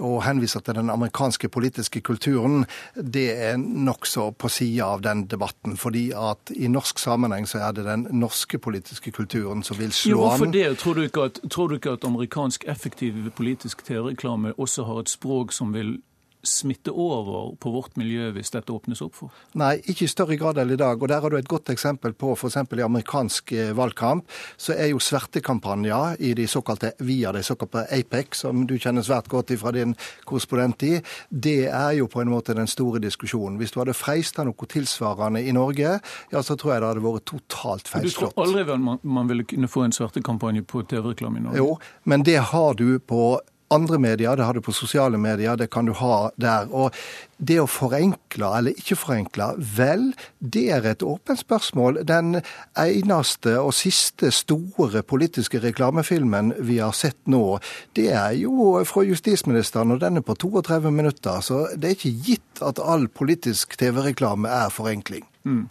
å henvise til den amerikanske politiske kulturen, det er nokså på sida av den debatten. Fordi at i norsk sammenheng så er det den norske norske politiske kulturen som vil slå jo, hvorfor an. Det? Tror, du at, tror du ikke at amerikansk effektiv politisk TV-reklame også har et språk som vil smitte over på vårt miljø hvis dette åpnes opp for? Nei, ikke i større grad enn i dag. Og Der har du et godt eksempel på f.eks. i amerikansk eh, valgkamp. Så er jo svertekampanjer i de såkalte via de såkalte APEC, som du kjenner svært godt fra din korrespondent i, det er jo på en måte den store diskusjonen. Hvis du hadde freista noe tilsvarende i Norge, ja, så tror jeg det hadde vært totalt feilslått. Du tror aldri man, man ville kunne få en svertekampanje på TV-reklame i Norge? Jo, men det har du på andre medier, det har du på sosiale medier, det kan du ha der. Og det å forenkle eller ikke forenkle, vel, det er et åpent spørsmål. Den eneste og siste store politiske reklamefilmen vi har sett nå, det er jo fra justisministeren, og den er på 32 minutter. Så det er ikke gitt at all politisk TV-reklame er forenkling. Mm.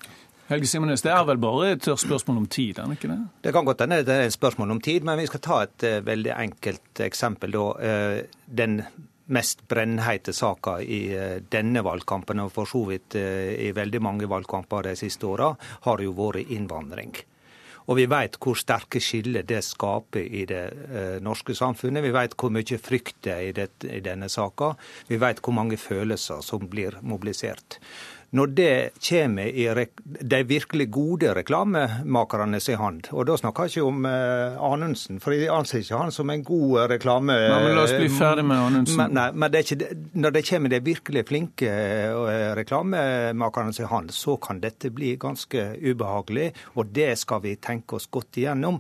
Helge Simones, det er vel bare et spørsmål om tid, er det ikke det? Det kan godt hende det er et spørsmål om tid, men vi skal ta et uh, veldig enkelt eksempel. da. Uh, den mest brennheite saka i uh, denne valgkampen, og for så vidt i veldig mange valgkamper de siste åra, har jo vært innvandring. Og vi vet hvor sterke skiller det skaper i det norske samfunnet. Vi vet hvor mye frykt det er i, det, i denne saka. Vi vet hvor mange følelser som blir mobilisert når det kommer i de virkelig gode reklamemakerne sin hand. Og da snakker jeg ikke om uh, Anundsen, for jeg anser ikke han som en god reklame... Nei, men La oss bli ferdig med Anundsen. Men, nei, men det ikke, når det kommer de virkelig flinke uh, reklamemakerne sin hand, så kan dette bli ganske ubehagelig, og det skal vi tenke oss godt igjennom.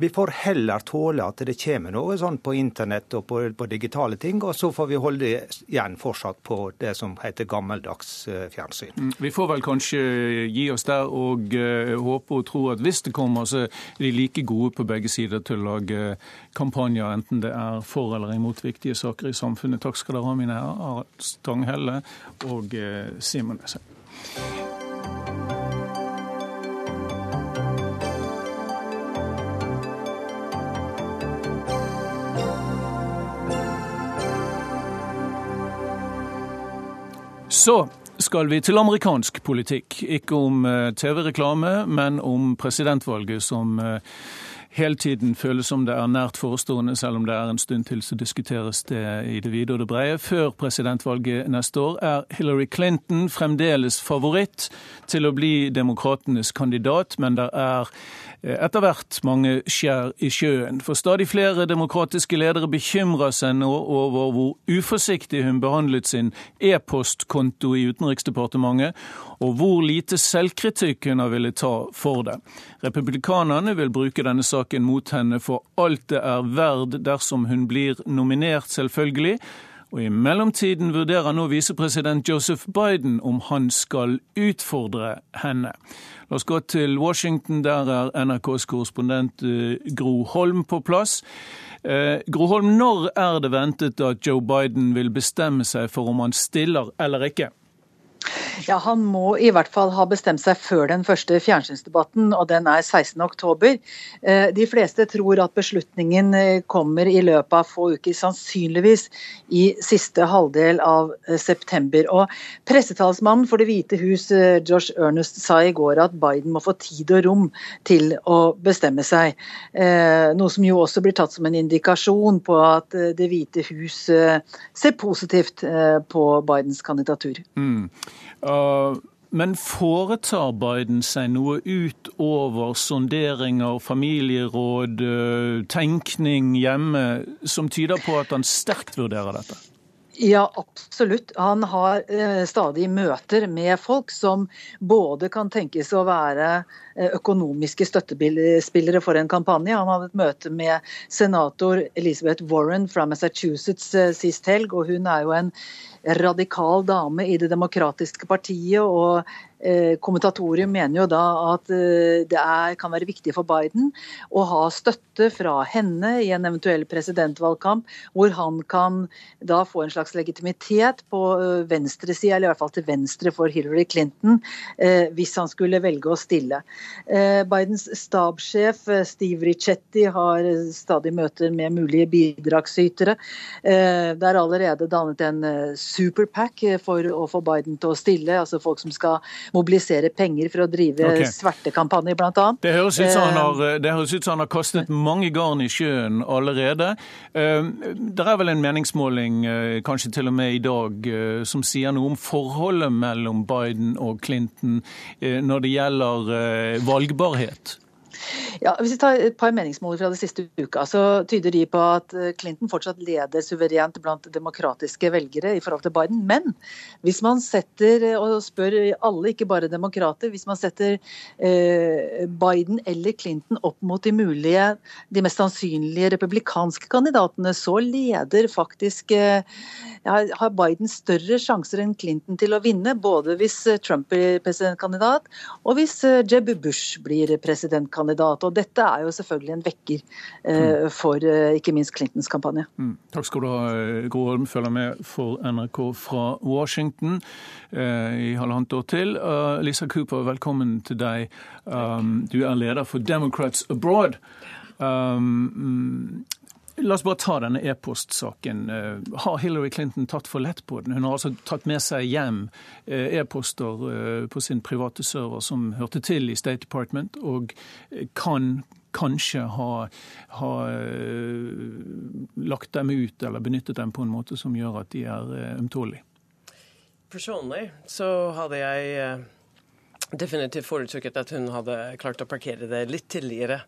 Vi får heller tåle at det kommer noe sånn på internett og på, på, digitale ting, og så får vi holde igjen fortsatt på det som heter gammeldags eh, fjernsyn. Mm, vi får vel kanskje gi oss der og uh, håpe og tro at hvis det kommer, så er de like gode på begge sider til å lage kampanjer, enten det er for eller imot viktige saker i samfunnet. Takk skal dere ha, mine herrer. Stanghelle og uh, Simon Så skal vi til amerikansk politikk. Ikke om eh, TV-reklame, men om presidentvalget, som eh, hele tiden føles som det er nært forestående, selv om det er en stund til så diskuteres det i det vide og det brede. Før presidentvalget neste år er Hillary Clinton fremdeles favoritt til å bli demokratenes kandidat, men det er etter hvert mange skjær i sjøen. For stadig flere demokratiske ledere bekymrer seg nå over hvor uforsiktig hun behandlet sin e-postkonto i Utenriksdepartementet, og hvor lite selvkritikk hun har villet ta for det. Republikanerne vil bruke denne saken mot henne for alt det er verd dersom hun blir nominert, selvfølgelig. Og I mellomtiden vurderer nå visepresident Joseph Biden om han skal utfordre henne. La oss gå til Washington. Der er NRKs korrespondent eh, Gro Holm på plass. Eh, Gro Holm, når er det ventet at Joe Biden vil bestemme seg for om han stiller eller ikke? Ja, Han må i hvert fall ha bestemt seg før den første fjernsynsdebatten, og den er 16.10. Eh, de fleste tror at beslutningen eh, kommer i løpet av få uker, sannsynligvis i siste halvdel av eh, september. Og Pressetalsmannen for Det hvite hus, Josh Ernest, sa i går at Biden må få tid og rom til å bestemme seg. Noe som jo også blir tatt som en indikasjon på at Det hvite hus ser positivt på Bidens kandidatur. Mm. Men foretar Biden seg noe utover sonderinger, familieråd, uh, tenkning hjemme, som tyder på at han sterkt vurderer dette? Ja, absolutt. Han har eh, stadig møter med folk som både kan tenkes å være eh, økonomiske støttespillere for en kampanje. Han hadde et møte med senator Elizabeth Warren fra Massachusetts eh, sist helg, og hun er jo en radikal dame i Det demokratiske partiet. og Eh, Kommentatorium mener jo da at eh, det er, kan være viktig for Biden å ha støtte fra henne i en eventuell presidentvalgkamp, hvor han kan da få en slags legitimitet på eh, venstresida, eller i hvert fall til venstre for Hillary Clinton, hvis han skulle velge å stille. Bidens stabssjef Steve Richetti har stadig møter med mulige bidragsytere. Det er allerede dannet en superpack for å få Biden til å stille, altså folk som skal mobilisere penger for å drive okay. svertekampanjer, bl.a. Det høres ut som han har, eh, det høres ut som han har kastet mange garn i sjøen allerede. Eh, det er vel en meningsmåling, eh, kanskje til og med i dag, som sier noe om forholdet mellom Biden og Clinton når det gjelder valgbarhet? Ja, hvis vi tar et par meningsmåler fra det siste uka, så tyder de på at eh, Clinton fortsatt leder suverent blant demokratiske velgere i forhold til Biden. Men hvis man setter, eh, og spør alle, ikke bare demokrater, hvis man setter eh, Biden eller Clinton opp mot de mulige, de mest sannsynlige republikanske kandidatene, så leder faktisk har Biden større sjanser enn Clinton til å vinne, både hvis Trump blir presidentkandidat og hvis Jeb Bush blir presidentkandidat presidentkandidat. Og dette er jo selvfølgelig en vekker eh, mm. for eh, ikke minst Clintons kampanje. Mm. Takk skal du ha, Gro Holm, følger med for NRK fra Washington i halvannet år til. Lisa Cooper, velkommen til deg. Um, du er leder for Democrats Abroad. Um, La oss bare ta denne e-postsaken. Eh, har Hillary Clinton tatt for lett på den? Hun har altså tatt med seg hjem eh, e-poster eh, på sin private server som hørte til i State Department, og kan kanskje ha, ha lagt dem ut eller benyttet dem på en måte som gjør at de er ømtålige. Personlig så hadde jeg definitivt foretrukket at hun hadde klart å parkere det litt tidligere.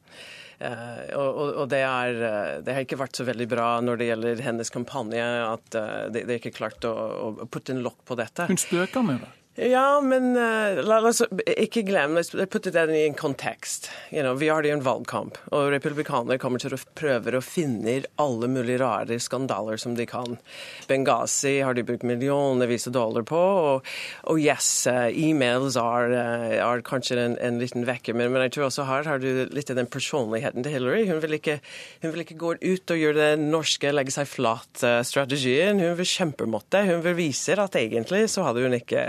Uh, og, og det, er, eh, det, har ikke vært så veldig bra når det gjelder hennes kampanje, at uh, det, er ikke klart å, å putte en lokk på dette. Hun spøker med det? Ja, men uh, la oss ikke glemme putte det i en kontekst. You know, vi har det i en valgkamp, og republikanere kommer til å prøve å finne alle mulige rare skandaler som de kan. Benghazi har de brukt millionervis av dollar på, og, og yes, uh, e-mails er, uh, kanskje en, en liten vekker, men, men, jeg tror også her har du litt av den personligheten til Hillary. Hun vil ikke, hun vil ikke gå ut og gjøre den norske legge seg flat-strategien. Hun vil kjempe mot det. Hun vil vise at egentlig så hadde hun ikke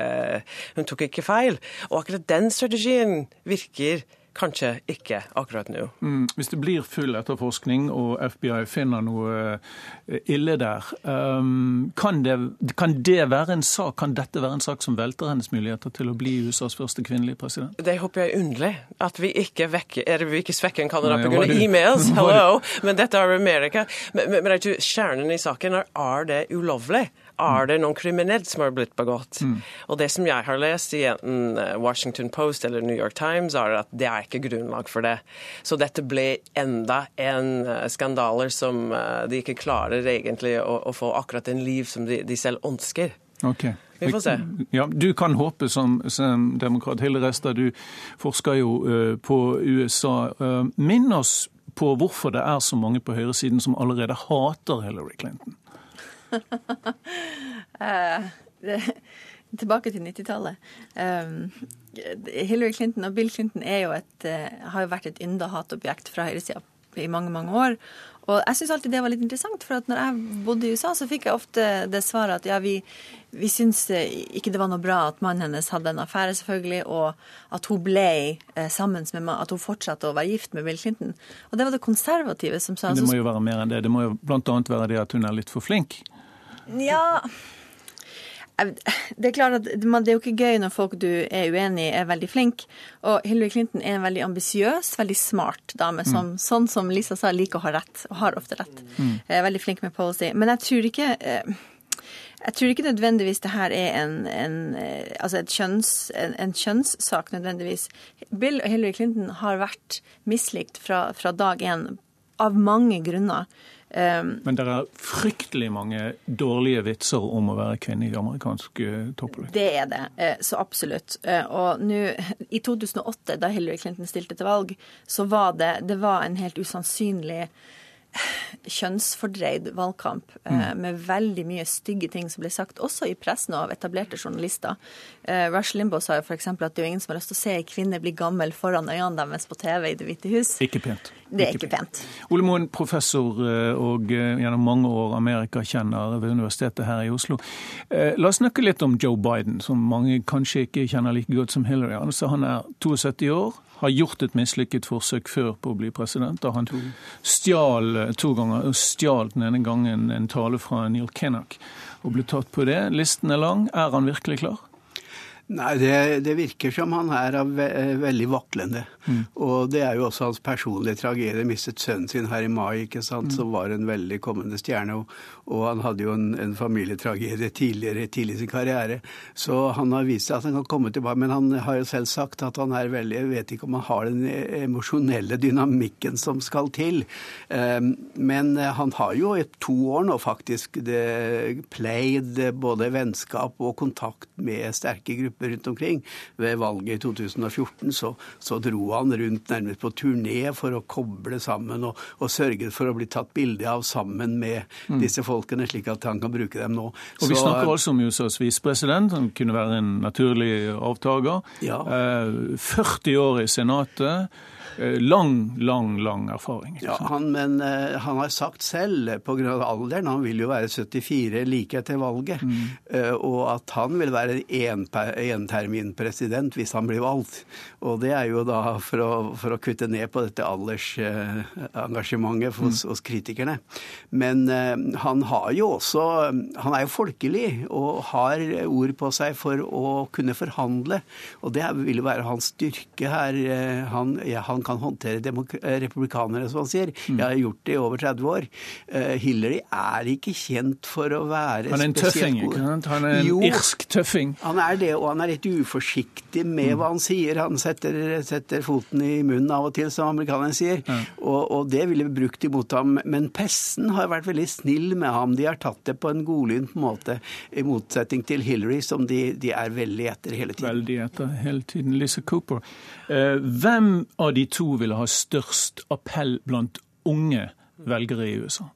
hun tok ikke feil. Og akkurat den strategien virker Kanskje ikke akkurat nå. Mm, hvis det blir full etterforskning og FBI finner noe eh, ille der, um, kan, det, kan, det, være en sak, kan dette være en sak som velter hennes muligheter til å bli USAs første kvinnelige president? Det håper jeg er underlig. At vi ikke, vekker, er vi ikke svekker en kandidat pga. e-mails. Hello! Men dette er Amerika. Men, men, men kjernen i saken er er det ulovlig er det noe kriminelt som har blitt begått. Mm. Og det som jeg har lest i enten eh, Washington Post eller New York Times, er at det er ikke grunnlag for det. Så dette ble enda en skandaler som eh, de ikke klarer egentlig å, å få akkurat en liv som de, de selv ønsker. Okay. Vi får se. Ja, du kan håpe som, som demokrat. Hilde Restad, du forsker jo uh, på USA. Uh, minn oss på hvorfor det er så mange på høyresiden som allerede hater Hillary Clinton. Eh, tilbake til 90-tallet. Um, Hillary Clinton og Bill Clinton jo et, uh, har jo vært et ynda hatobjekt fra høyresida i mange, mange år. Og jeg syns alltid det var litt interessant, for at når jeg bodde i USA, så fikk jeg ofte det svaret at ja, vi, vi syns ikke det var noe bra at mannen hennes hadde en affære, selvfølgelig, og at hun ble eh, sammen med At hun fortsatte å være gift med Bill Clinton. Og det var det konservative som sa Men det må jo være mer enn det. Det må jo bl.a. være det at hun er litt for flink. Ja det er klart at det er jo ikke gøy når folk du er uenig i, er veldig flinke. Og Hillary Clinton er en veldig ambisiøs, veldig smart dame, som, mm. sånn som Lisa sa, liker å ha rett, og har ofte rett. Mm. Er veldig flink med policy. Men jeg tror ikke eh, jeg tror ikke nødvendigvis det her er en, en, eh, altså kjønns, en, en, kjønnssak nødvendigvis. Bill og Hillary Clinton har vært mislikt fra, fra dag én av mange grunner. Um, Men det er fryktelig mange dårlige vitser om å være kvinne i amerikansk uh, toppolitikk? Det er det, uh, så absolutt. Uh, og nå, i 2008, da Hillary Clinton stilte til valg, så var det, det var en helt usannsynlig kjønnsfordreid valgkamp eh, mm. med veldig mye stygge ting som ble sagt, også i pressen og av etablerte journalister. Eh, Rush Limbaugh sa jo f.eks. at det er jo ingen som har lyst til å se ei kvinne bli gammel foran øynene deres på TV i Det hvite hus. Ikke pent. Det er ikke, pent. Ole Moen, professor eh, og gjennom mange år amerikakjenner ved Universitetet her i Oslo. La oss snakke litt om Joe Biden, som mange kanskje ikke kjenner like godt som Hillary. Altså, han er 72 år har gjort et mislykket forsøk før på å bli president. Da han stjal eh, to ganger, stjal den ene gangen en tale fra Neil Kinnock og ble tatt på det. Listen er lang. Er han virkelig klar? Nei, det, det, virker som han er ve veldig vaklende. Mm. Og det er jo også hans personlige tragedie. Mistet sønnen sin her i mai, ikke sant, mm. som var en veldig kommende stjerne. Og, og han hadde jo en, en familietragedie tidligere, tidlig i sin karriere. Så han har vist seg at han kan komme tilbake. Men han har jo selv sagt at han er veldig Jeg vet ikke om han har den emosjonelle dynamikken som skal til. Um, men han har jo i to år nå faktisk det played både vennskap og kontakt med sterke grupper rundt omkring. Ved valget i 2014 så, så dro han rundt nærmest på turné for å koble sammen og, og sørge for å bli tatt bilde av sammen med mm. disse folkene, slik at han kan bruke dem nå. Og Vi så, snakker altså om USAs visepresident, han kunne være en naturlig avtaker. Ja. 40 eh, år i Senatet. Eh, lang, lang lang erfaring. Ja, han, Men uh, han har sagt selv, pga. alderen, han vil jo være 74 like etter valget, mm. uh, og at han vil være enterminpresident hvis han blir valgt. Og det er jo da for å, for å kutte ned på dette aldersengasjementet hos, mm. hos, kritikerne. Men han har jo også Han er jo folkelig og har ord på seg for å kunne forhandle, og det vil jo være hans styrke her. Han, ja, han kan håndtere republikanere, som han sier. Mm. Jeg har gjort det i over 30 år. Uh, Hillary er ikke kjent for å være Han er en tøffing, ikke sant? Han er en jo, irsk tøffing. Han er det, og han er litt uforsiktig med mm. hva han sier. Han setter, setter, foten i munnen av og til, som amerikanerne sier. Ja. Og, og, det ville vi brukt imot ham. Men pressen har vært veldig snill med ham. De har tatt det på en godlynt måte, i motsetning til Hillary, som de, de er veldig etter hele tiden. Veldig etter hele tiden. Lisa Cooper. Uh, hvem av de to ville ha størst appell blant unge velgere i USA?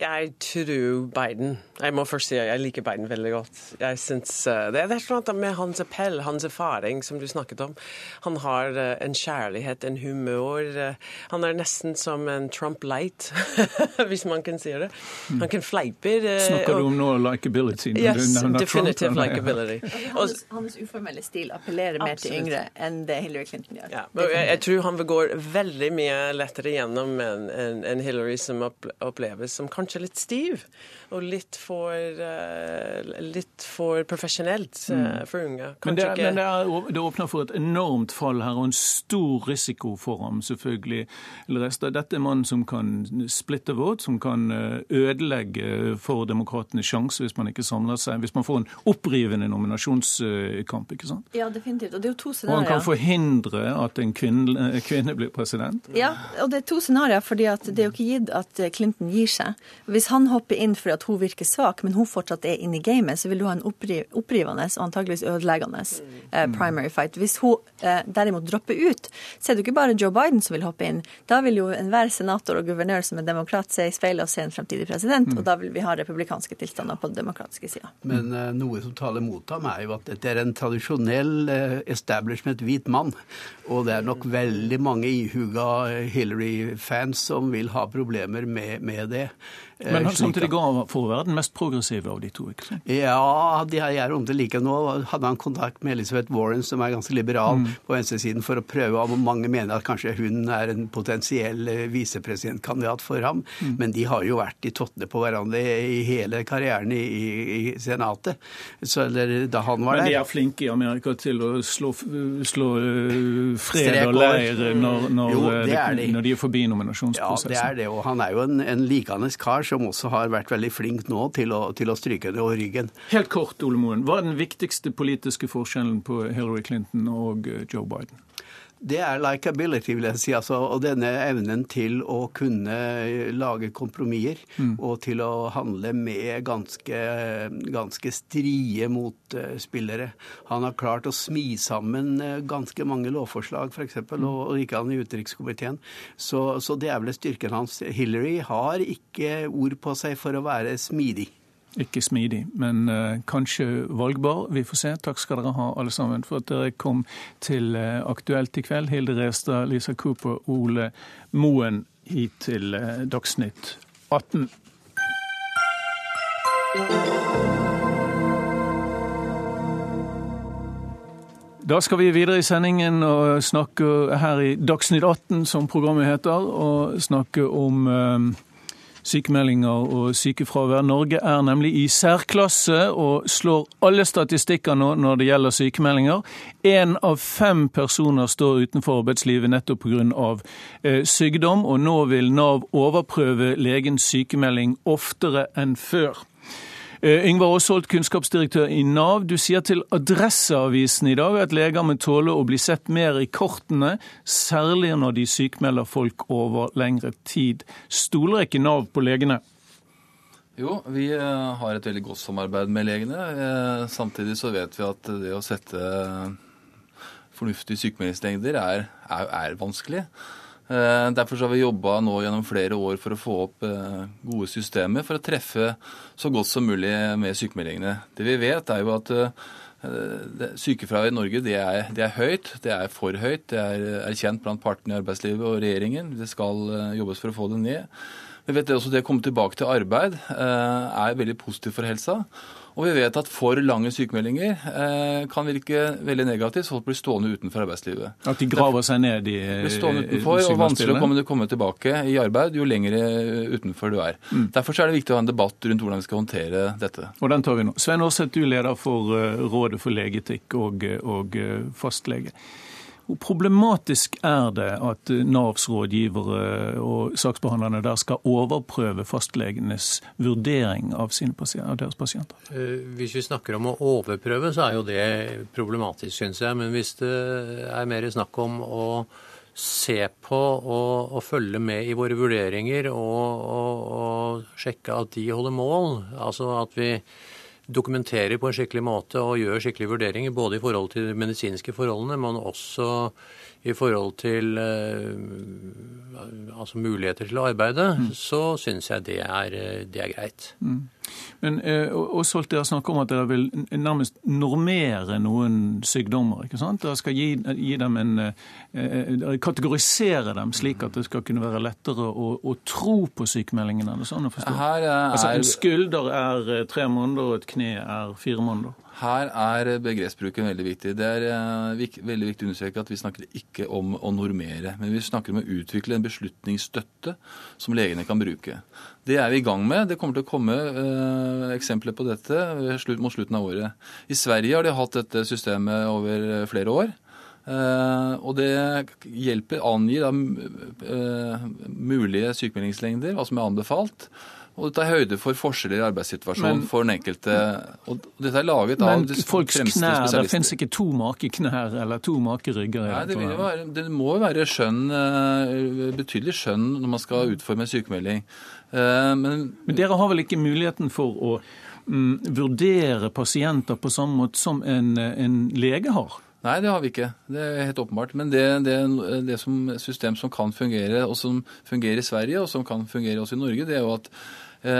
Jeg tror Biden. Jeg må først si at jeg liker Biden veldig godt. Jeg synes, uh, Det er at med hans appell, hans erfaring, som du snakket om. Han har uh, en kjærlighet, en humør. Uh, han er nesten som en Trump light, hvis man kan si det. Mm. Han kan fleipe. Snakker du om noe likability? Yes, definitive Trump, likability. hans, hans, uformelle stil appellerer mer til yngre enn det Hillary Clinton gjør. Ja, jeg, jeg, tror han går veldig mye lettere gjennom en, en, en Hillary som oppleves som kanskje kanskje litt stiv og litt for, uh, litt for profesjonelt uh, for unge. Kanskje men, det, ikke... men det, er, det, åpner for et enormt fall her, og en stor risiko for ham, selvfølgelig. Dette er mannen som kan splitte våt, som kan eh, ødelegge for demokratenes sjanse hvis man ikke samler seg, hvis man får en opprivende nominasjonskamp. ikke sant? Ja, definitivt. Og det er jo to scenarioer. Og han kan forhindre at en kvinne, kvinne blir president. Ja, og det er to scenarioer, fordi det er jo ikke gitt at Clinton gir seg. Hvis han hopper inn fordi at hun virker svak, men hun fortsatt er inne i gamet, så vil du ha en oppriv, opprivende og antageligvis ødeleggende eh, primary fight. Hvis hun eh, derimot dropper ut, så er det jo ikke bare Joe Biden som vil hoppe inn. Da vil jo enhver senator og guvernør som er demokrat se i speilet og se en fremtidig president, mm. og da vil vi ha republikanske tilstander på den demokratiske sida. Men eh, noe som taler mot ham, er jo at dette er en tradisjonell eh, establishment hvit mann, og det er nok veldig mange ihuga Hillary-fans som vil ha problemer med, med det. Men han samtidig ga for å være den mest progressive av de to? ikke sant? Ja, de er om det like. Nå hadde han kontakt med Elizabeth Warren, som er ganske liberal mm. på venstresiden, for å prøve om mange mener at kanskje hun er en potensiell eh, visepresidentkandidat for ham. Mm. Men de har jo vært i tottene på hverandre i hele karrieren i, i, i Senatet. Så, eller da han var der. Men de er flinke i Amerika til å slå, slå uh, fred og leir når, når, jo, de. når, de. er forbi nominasjonsprosessen? Ja, det er det. Og han er jo en, en likandes kar som også har vært veldig flink nå til å, til å stryke det over ryggen. Helt kort, Ole Moen. Hva er den viktigste politiske forskjellen på Hillary Clinton og eh, Joe Biden? Det er likability, vil jeg si. Altså, og denne evnen til å kunne lage kompromisser mm. og til å handle med ganske, ganske strie motspillere. Han har klart å smi sammen eh, ganske mange lovforslag, f.eks., mm. og, og ikke han i utenrikskomiteen. Så, så det er vel styrken hans. Hillary har ikke ord på seg for å være smidig. Ikke smidig, men uh, kanskje valgbar. Vi får se. Takk skal dere ha, alle sammen, for at dere kom til uh, Aktuelt i kveld. Hilde Restad, Lisa Cooper, Ole Moen hit til uh, Dagsnytt 18. Da skal vi videre i sendingen og snakke her i Dagsnytt 18, som programmet heter, og snakke om sykemeldinger og sykefravær. Norge er nemlig i særklasse og slår alle statistikker nå når det gjelder sykemeldinger. Én av fem personer står utenfor arbeidslivet nettopp pga. Eh, sykdom, og nå vil Nav overprøve legens sykemelding oftere enn før. Eh, Yngvar Aasholt, kunnskapsdirektør i Nav. Du sier til Adresseavisen i dag at leger må tåle å bli sett mer i kortene, særlig når de sykmelder folk over lengre tid. Stoler ikke Nav på legene? Jo, vi eh, har et veldig godt samarbeid med legene. Eh, samtidig så vet vi at det å sette fornuftige sykemeldingslengder er, er, er vanskelig. Eh, derfor har vi jobba nå gjennom flere år for å få opp eh, gode systemer for å treffe så godt som mulig med sykemeldingene. Det vi vet, er jo at Sykefraværet i Norge det er, det er, høyt, det er for høyt. Det er erkjent blant partene i arbeidslivet og regjeringen. Det skal jobbes for å få det ned. Vi vet også det å komme tilbake til arbeid er veldig positivt for helsa. Og vi vet at for lange sykemeldinger eh, kan virke veldig negativt, så folk blir stående utenfor arbeidslivet. At de graver seg ned i Blir stående utenfor, og vanskelig å komme, komme, tilbake i arbeid jo lenger utenfor du er. Mm. Derfor er det viktig å ha en debatt rundt hvordan vi skal håndtere dette. Og den tar vi nå. Svein Aarseth, du er leder for eh, Rådet for legeetikk og, og eh, fastlege. Hvor problematisk er det at Navs rådgivere og saksbehandlerne der skal overprøve fastlegenes vurdering av, av deres pasienter? Eh, hvis vi snakker om å overprøve, så er jo det problematisk, syns jeg. Men hvis det er mer snakk om å se på og, og følge med i våre vurderinger og, og, og sjekke at de holder mål, altså at vi dokumenterer på en skikkelig måte og gjør skikkelige vurderinger, både i forhold til de medisinske forholdene, men også i forhold til uh, altså muligheter til å arbeide, mm. så syns jeg det er, det er greit. Mm. Men også holdt dere snakker om at dere vil nærmest normere noen sykdommer. ikke sant? Dere skal gi, gi dem en, eh, kategorisere dem slik at det skal kunne være lettere å, å tro på sykemeldingene. Sånn å forstå? Er... Altså, En skulder er tre måneder, og et kne er fire måneder? Her er begrepsbruken veldig viktig. Det er uh, veldig viktig å understreke at vi snakker ikke om å normere, men vi snakker om å utvikle en beslutningsstøtte som legene kan bruke. Det er vi i gang med. Det kommer til å komme uh, eksempler på dette mot slutten av året. I Sverige har de hatt dette systemet over flere år. Uh, og det hjelper, angir da, mulige sykemeldingslengder, hva som er anbefalt. Og det tar høyde for forskjeller i arbeidssituasjonen men, for den enkelte. Og dette er laget av men folks knær, Det finnes ikke to make knær eller to make rygger? Nei, det, være, det, må jo være skjønn, eh, betydelig skjønn når man skal utforme en sykemelding. Eh, men, men dere har vel ikke muligheten for å um, vurdere pasienter på samme måte som en, en lege har? Nei, det har vi ikke. Det er helt åpenbart. Men det, det, det som system som kan fungere, og som fungerer i Sverige, og som kan fungere også i Norge, det er jo at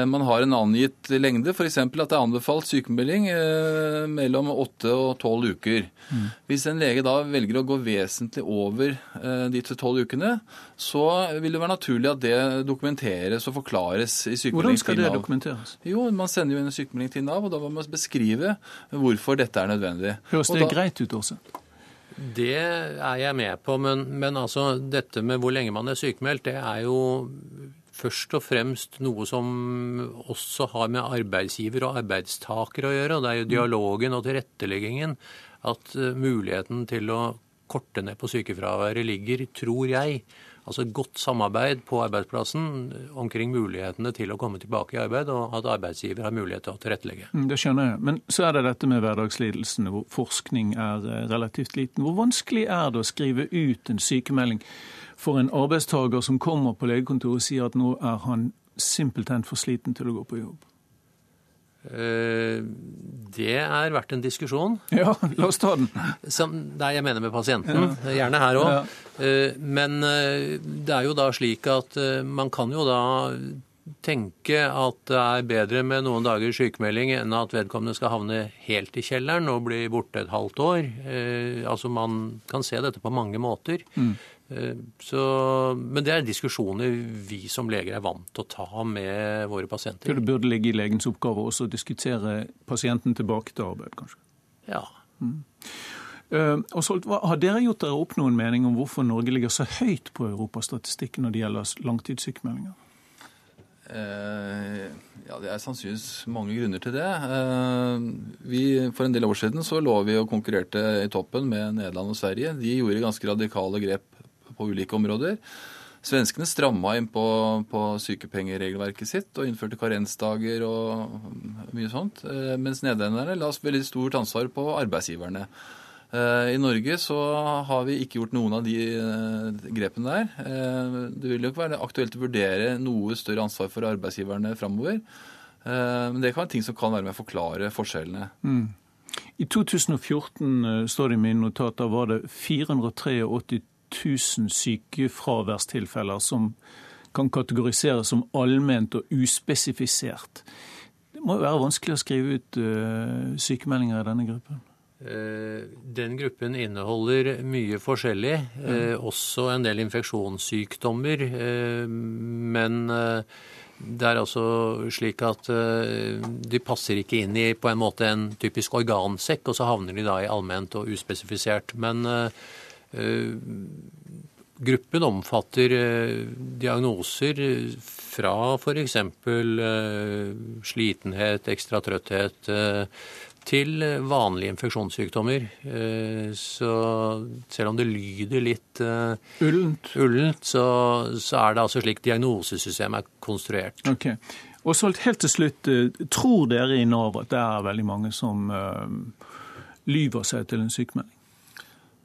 man har en angitt lengde, f.eks. at det er anbefalt sykemelding eh, mellom 8 og 12 uker. Mm. Hvis en lege da velger å gå vesentlig over eh, de til 12 ukene, så vil det være naturlig at det dokumenteres og forklares i sykemelding til Nav. Hvordan skal det dokumenteres? Jo, Man sender jo inn en sykemelding til Nav, og da må man beskrive hvorfor dette er nødvendig. Høres det da, greit ut også? Det er jeg med på, men, men altså, dette med hvor lenge man er sykemeldt, det er jo først og fremst noe som også har med arbeidsgiver og arbeidstaker å gjøre. og Det er jo dialogen og tilretteleggingen at eh, muligheten til å korte ned på sykefraværet ligger, tror jeg, altså godt samarbeid på arbeidsplassen omkring mulighetene til å komme tilbake i arbeid, og at arbeidsgiver har mulighet til å tilrettelegge. Mm, det skjønner jeg. Men så er det dette med hverdagslidelsene, hvor forskning er eh, relativt liten. Hvor vanskelig er det å skrive ut en sykemelding for en arbeidstaker som kommer på legekontoret og sier at nå er han simpelthen for sliten til å gå på jobb? Eh, det er verdt en diskusjon. Ja, la oss ta den. Som, nei, jeg mener med pasienten. Gjerne her òg. Ja. Eh, men eh, det er jo da slik at man kan jo da tenke at det er bedre med noen dagers sykemelding enn at vedkommende skal havne helt i kjelleren og bli borte et halvt år. altså Man kan se dette på mange måter. Mm. Eh, så, men det er diskusjoner vi som leger er vant til å ta med våre pasienter. Det burde ligge i legens oppgave også å diskutere pasienten tilbake til arbeid, kanskje? Ja. Mm. Uh, har dere gjort dere opp noen mening om hvorfor Norge ligger så høyt på europastatistikken når det gjelder langtidssykemeldinger? Uh, ja, Det er sannsynligvis mange grunner til det. Vi, for en del år siden så lå vi og konkurrerte i toppen med Nederland og Sverige. De gjorde ganske radikale grep på ulike områder. Svenskene stramma inn på, på, sykepengeregelverket sitt og innførte karensdager og mye sånt. Eh, mens nederlenderne la veldig stort ansvar på arbeidsgiverne. Eh, I Norge så har vi ikke gjort noen av de eh, grepene der. Det vil nok være aktuelt å vurdere noe større ansvar for arbeidsgiverne framover. Men det kan være ting som kan være med å forklare forskjellene. Mm. I 2014, står det i mine notater, var det 483 1000 sykefraværstilfeller som kan kategoriseres som allment og uspesifisert. Det må jo være vanskelig å skrive ut uh, sykemeldinger i denne gruppen? Den gruppen inneholder mye forskjellig, mm. også en del infeksjonssykdommer. Men det er altså slik at de passer ikke inn i på en måte en typisk organsekk, og så havner de da i allment og uspesifisert. Men gruppen omfatter diagnoser fra f.eks. slitenhet, ekstra trøtthet til vanlige infeksjonssykdommer. Eh, så selv om det lyder litt ullent, ullent så, så, er det altså slik diagnosesystemet er konstruert. Ok. Og så helt til slutt, eh, tror dere i Nav at det er veldig mange som lyver seg til en sykemelding?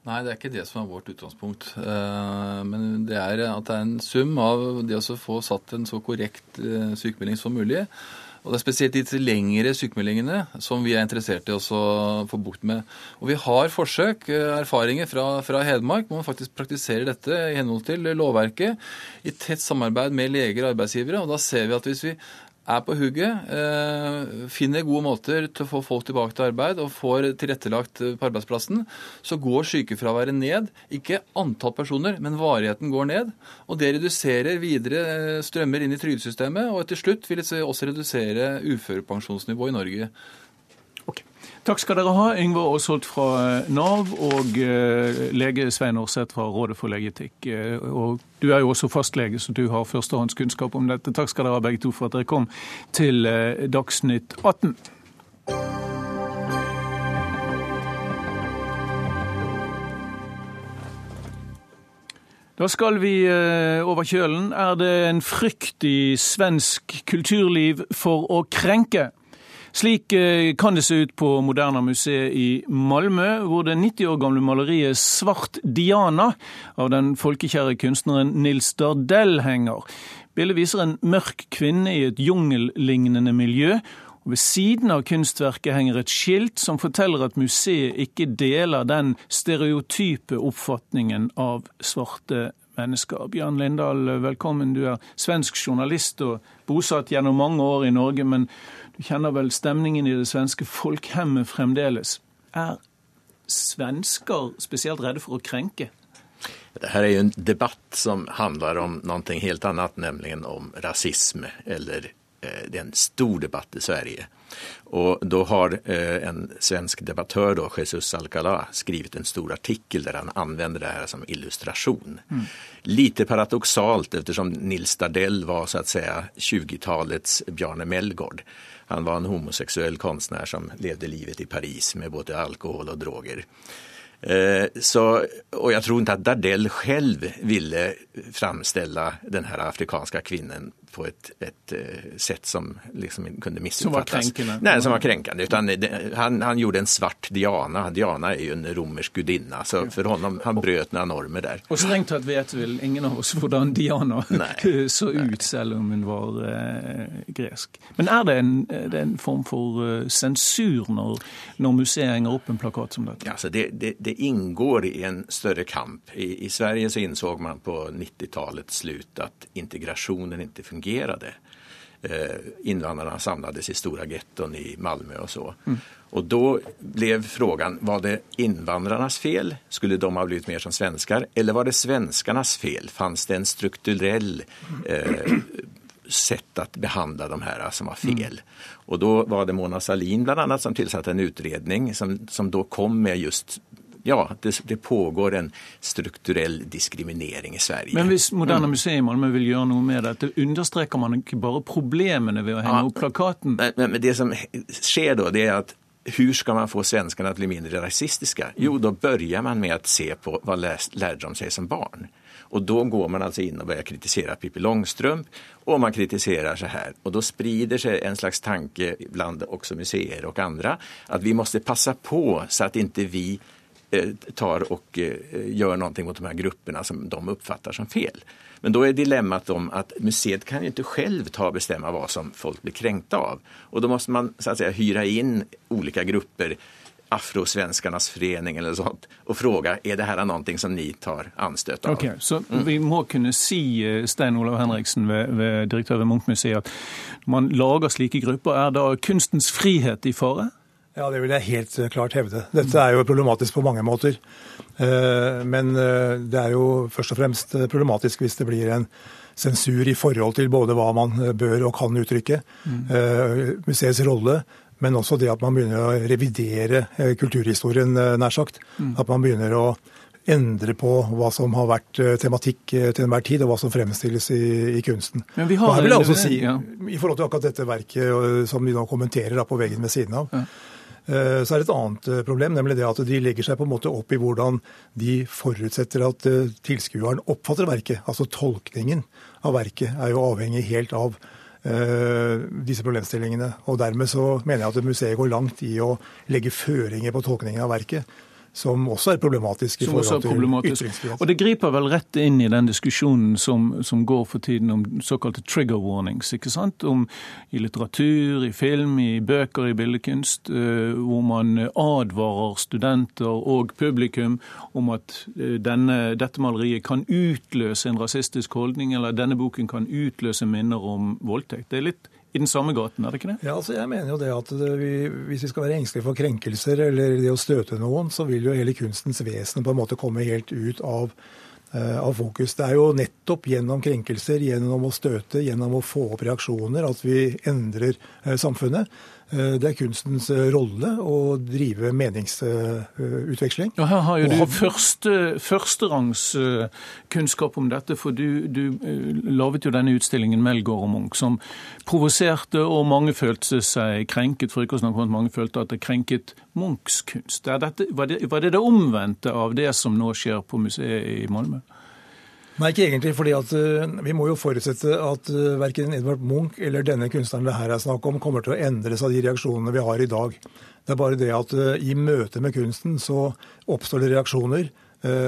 Nei, det er ikke det som er vårt utgangspunkt. Men det er at det er en sum av det å få satt en så korrekt sykemelding som mulig. Og Det er spesielt de lengre sykemeldingene som vi er interessert i å få bukt med. Og Vi har forsøk, eh, erfaringer fra, fra Hedmark, hvor man faktisk praktiserer dette i henhold til lovverket, i tett samarbeid med leger og arbeidsgivere. og Da ser vi at hvis vi er på hugget, eh, finner gode måter til å få folk tilbake til arbeid og får tilrettelagt på arbeidsplassen, så går sykefraværet ned. Ikke antall personer, men varigheten går ned. Og det reduserer videre eh, strømmer inn i trygdesystemet, og til slutt vil det også redusere uførepensjonsnivået i Norge. Takk skal dere ha, Yngve Aasholt fra eh, Nav og eh, lege Svein Aarseth fra Rådet for legeetikk. Eh, og du er jo også fastlege, så du har førstehåndskunnskap om dette. Takk skal dere ha begge to for at dere kom til Dagsnytt 18. Da skal vi over kjølen. Er det en frykt i svensk kulturliv for å krenke? Slik eh, kan det se ut på Moderna museet i Malmö, hvor det 90 år gamle maleriet 'Svart Diana' av den folkekjære kunstneren Nils Dardell henger. Bildet viser en mørk kvinne i et jungellignende miljø. og Ved siden av kunstverket henger et skilt som forteller at museet ikke deler den stereotype oppfatningen av svarte mennesker. Bjørn Lindahl, velkommen. Du er svensk journalist og bosatt gjennom mange år i Norge. men du kjenner vel stemningen i det svenske folkhemmet fremdeles. Er svensker spesielt redde for å krenke? Det her er jo en debatt som handler om noe helt annet, nemlig om rasisme. Eller det er en stor debatt i Sverige. Og da har eh, en svensk debattør, då, Jesus Alcalá, skrevet en stor artikkel der han anvender det her som illustrasjon. Mm. Lite paradoxalt eftersom Nils Dardell var så att säga 20-talets Bjarne Melgård. Han var en homoseksuell konstnär som levde livet i Paris med både alkohol och droger. Eh, så, och jag tror inte att Dardell själv ville framställa den här afrikanska kvinnan på et, et sett som liksom kunne misoppfattes. Som var krenkende? Nei, som var krenkende. Utan han, han gjorde en svart Diana. Diana er jo en romersk gudinna. Så for honom, han brøt noen normer der. Og strengt tatt vet vel ingen av oss hvordan Diana Nei. så ut, selv om hun var eh, gresk. Men er det en, det en form for uh, sensur når, når museet henger opp en plakat som dette? Ja, altså det, det, det, inngår i en større kamp. I, I, Sverige så innså man på 90-tallets slutt at integrasjonen ikke fungerer fungerade. Eh, invandrarna samlades i stora getton i Malmö och så. Mm. Och då blev frågan, var det invandrarnas fel? Skulle de ha blivit mer som svenskar? Eller var det svenskarnas fel? Fanns det en strukturell eh, sätt att behandla de här som var fel? Mm. Och då var det Mona Salin bland annat som tillsatte en utredning som, som då kom med just ja, det, det, pågår en strukturell diskriminering i Sverige. Men hvis Moderne Museet i Malmö vil gjøre noe med dette, understreker man ikke bare problemene ved å henge ja, opp plakaten? Men, men, det som skjer da, det er at hur skal man få svenskene til å bli mindre rasistiske? Jo, da begynner man med å se på hva lærte de seg som barn. Og da går man altså inn og begynner å kritisere Pippi Långstrump og man kritiserer så her. Og da sprider seg en slags tanke blant også museer og andre at vi måtte passe på så at ikke vi tar och eh, gör någonting mot de här grupperna som de uppfattar som fel. Men då är dilemmat om att museet kan ju inte själv ta och bestämma vad som folk blir kränkta av. Och då måste man så att säga hyra in olika grupper Afrosvenskarnas forening eller sånt og fråga er det her noe som ni tar anstøt av. Okay, så mm. vi må kunne si, eh, Stein Olav Henriksen, ved, ved direktør ved Munchmuseet, at man lager slike grupper. Er da kunstens frihet i fare? Ja, det vil jeg helt klart hevde. Dette er jo problematisk på mange måter. Men det er jo først og fremst problematisk hvis det blir en sensur i forhold til både hva man bør og kan uttrykke, mm. museets rolle, men også det at man begynner å revidere kulturhistorien, nær sagt. Mm. At man begynner å endre på hva som har vært eh, tematikk eh, til enhver tid, og hva som fremstilles i, i kunsten. Men vi har, og her vil jeg også si, ja. I forhold til akkurat dette verket som vi nå kommenterer da, på veggen ved siden av, ja. Så er det et annet problem, nemlig det at de legger seg på en måte opp i hvordan de forutsetter at tilskueren oppfatter verket. Altså tolkningen av verket er jo avhengig helt av disse problemstillingene. Og Dermed så mener jeg at museet går langt i å legge føringer på tolkningen av verket som også er problematisk i som forhold til ytringsfrihet. Og Det griper vel rett inn i den diskusjonen som, som, går for tiden om såkalte trigger warnings. ikke sant? Om I litteratur, i film, i bøker, i billedkunst, uh, hvor man advarer studenter og publikum om at uh, denne, dette maleriet kan utløse en rasistisk holdning, eller denne boken kan utløse minner om voldtekt. Det er litt i den samme gaten, er det ikke det? Ja, altså jeg mener jo det at det, vi, Hvis vi skal være engstelige for krenkelser eller det å støte noen, så vil jo hele kunstens vesen på en måte komme helt ut av, uh, av fokus. Det er jo nettopp gjennom krenkelser, gjennom å støte, gjennom å få opp reaksjoner, at vi endrer uh, samfunnet. Eh, det er kunstens eh, rolle å drive meningsutveksling. Ja, her har jo du første, førsterangs eh, om dette, for du, du laget jo denne utstillingen 'Melgaard og Munch', som provoserte, og mange følte seg krenket, for ikke å snakke om at mange følte at det krenket Munchs kunst. Dette, var, det, var det det omvendte av det som nå skjer på museet i Malmö? Nei, ikke egentlig. fordi at uh, Vi må jo forutsette at uh, verken Edvard Munch eller denne kunstneren det her er snakk om, kommer til å endres av de reaksjonene vi har i dag. Det er bare det at uh, i møte med kunsten så oppstår det reaksjoner Eh,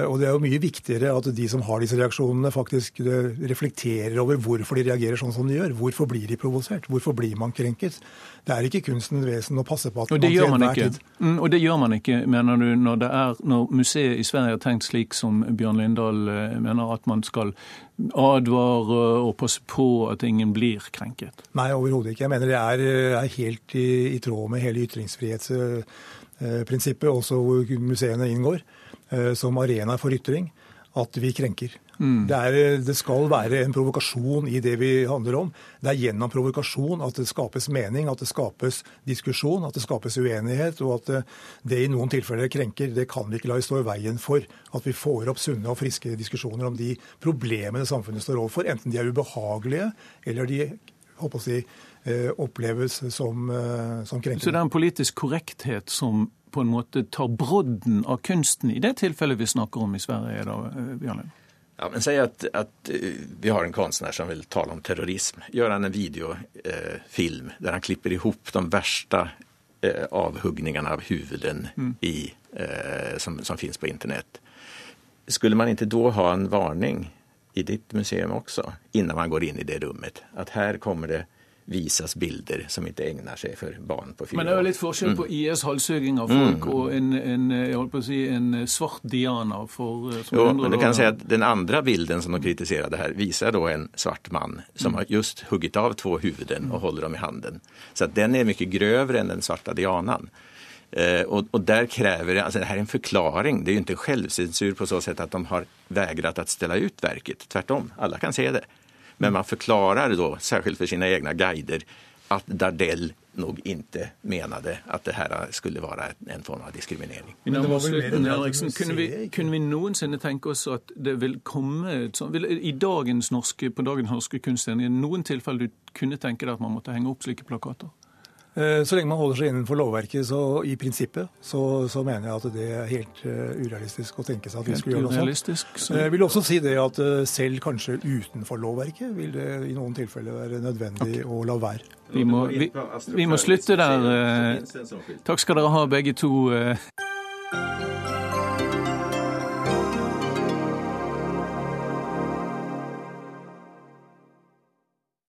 og det er jo mye viktigere at de som har disse reaksjonene, faktisk eh, reflekterer over hvorfor de reagerer sånn som de gjør. Hvorfor blir de provosert? Hvorfor blir man krenket? Det er ikke kunstens vesen å passe på at man gjør enhver tid Mm, og det gjør man ikke, mener du, når, det er, når museet i Sverige har tenkt slik som Bjørn Lindahl eh, mener, at man skal advare og passe på at ingen blir krenket? Nei, overhodet ikke. Jeg mener det er, er helt i, i, tråd med hele ytringsfrihetsprinsippet, også hvor museene inngår. Eh, som arena for ytring at vi krenker. Mm. Det, er, det, skal være en provokasjon i det vi handler om. Det er gjennom provokasjon at det skapes mening, at det skapes diskusjon, at det skapes uenighet. Og at det, det i noen tilfeller krenker. Det kan vi ikke la stå i veien for at vi får opp sunne og friske diskusjoner om de problemene samfunnet står overfor. Enten de er ubehagelige eller de håper å si, eh, oppleves som, eh, som krenkende. Så det er en politisk korrekthet som på en måte tar brodden av kunsten i det tilfellet vi snakker om i Sverige? da, eh, Bjørn Ja, men Si at, at, eh, vi har en kunstner som vil tale om terrorism. Gjør han en videofilm eh, der han klipper ihop de verste eh, avhuggningarna av huvuden mm. eh, som, som finnes på internett. Skulle man ikke da ha en varning i ditt museum også, innan man går inn i det rommet? At her kommer det visas bilder som ikke egner seg for barn på fire år. Men det er jo litt forskjell på mm. IS halshugging av folk mm. og en, en, jeg holdt på å si, en svart Diana for som Jo, men du kan si at Den andre bilden som de kritiserade her, viser da en svart mann som mm. har just hugget av to huvuden og holder dem i handen. Så at den er mye grövre enn den svarte Dianan. Eh, og, og, der krever det, altså det her er en forklaring. Det er jo ikke selvsensur på så sett at de har vegret å stelle ut verket. Tvert om, alle kan se det. Men man forklarer da, særskilt for sine egne guider, at Dardell nog ikke menade at det her skulle være en form av diskriminering. Kunne vi, kunne vi noensinne tenke oss at det vil komme vil, i dagens norske, på dagens norske kunstscene, i noen tilfeller du kunne tenke deg at man måtte henge opp slike plakater? Eh, så lenge man holder seg innenfor lovverket, så i prinsippet, så, så mener jeg at det er helt uh, urealistisk å tenke seg at vi skulle gjøre noe sånt. Så... Jeg vil også si det at selv kanskje utenfor lovverket vil det i noen tilfeller være nødvendig okay. å la være. Vi må, vi, vi må slutte der. Takk skal dere ha, begge to.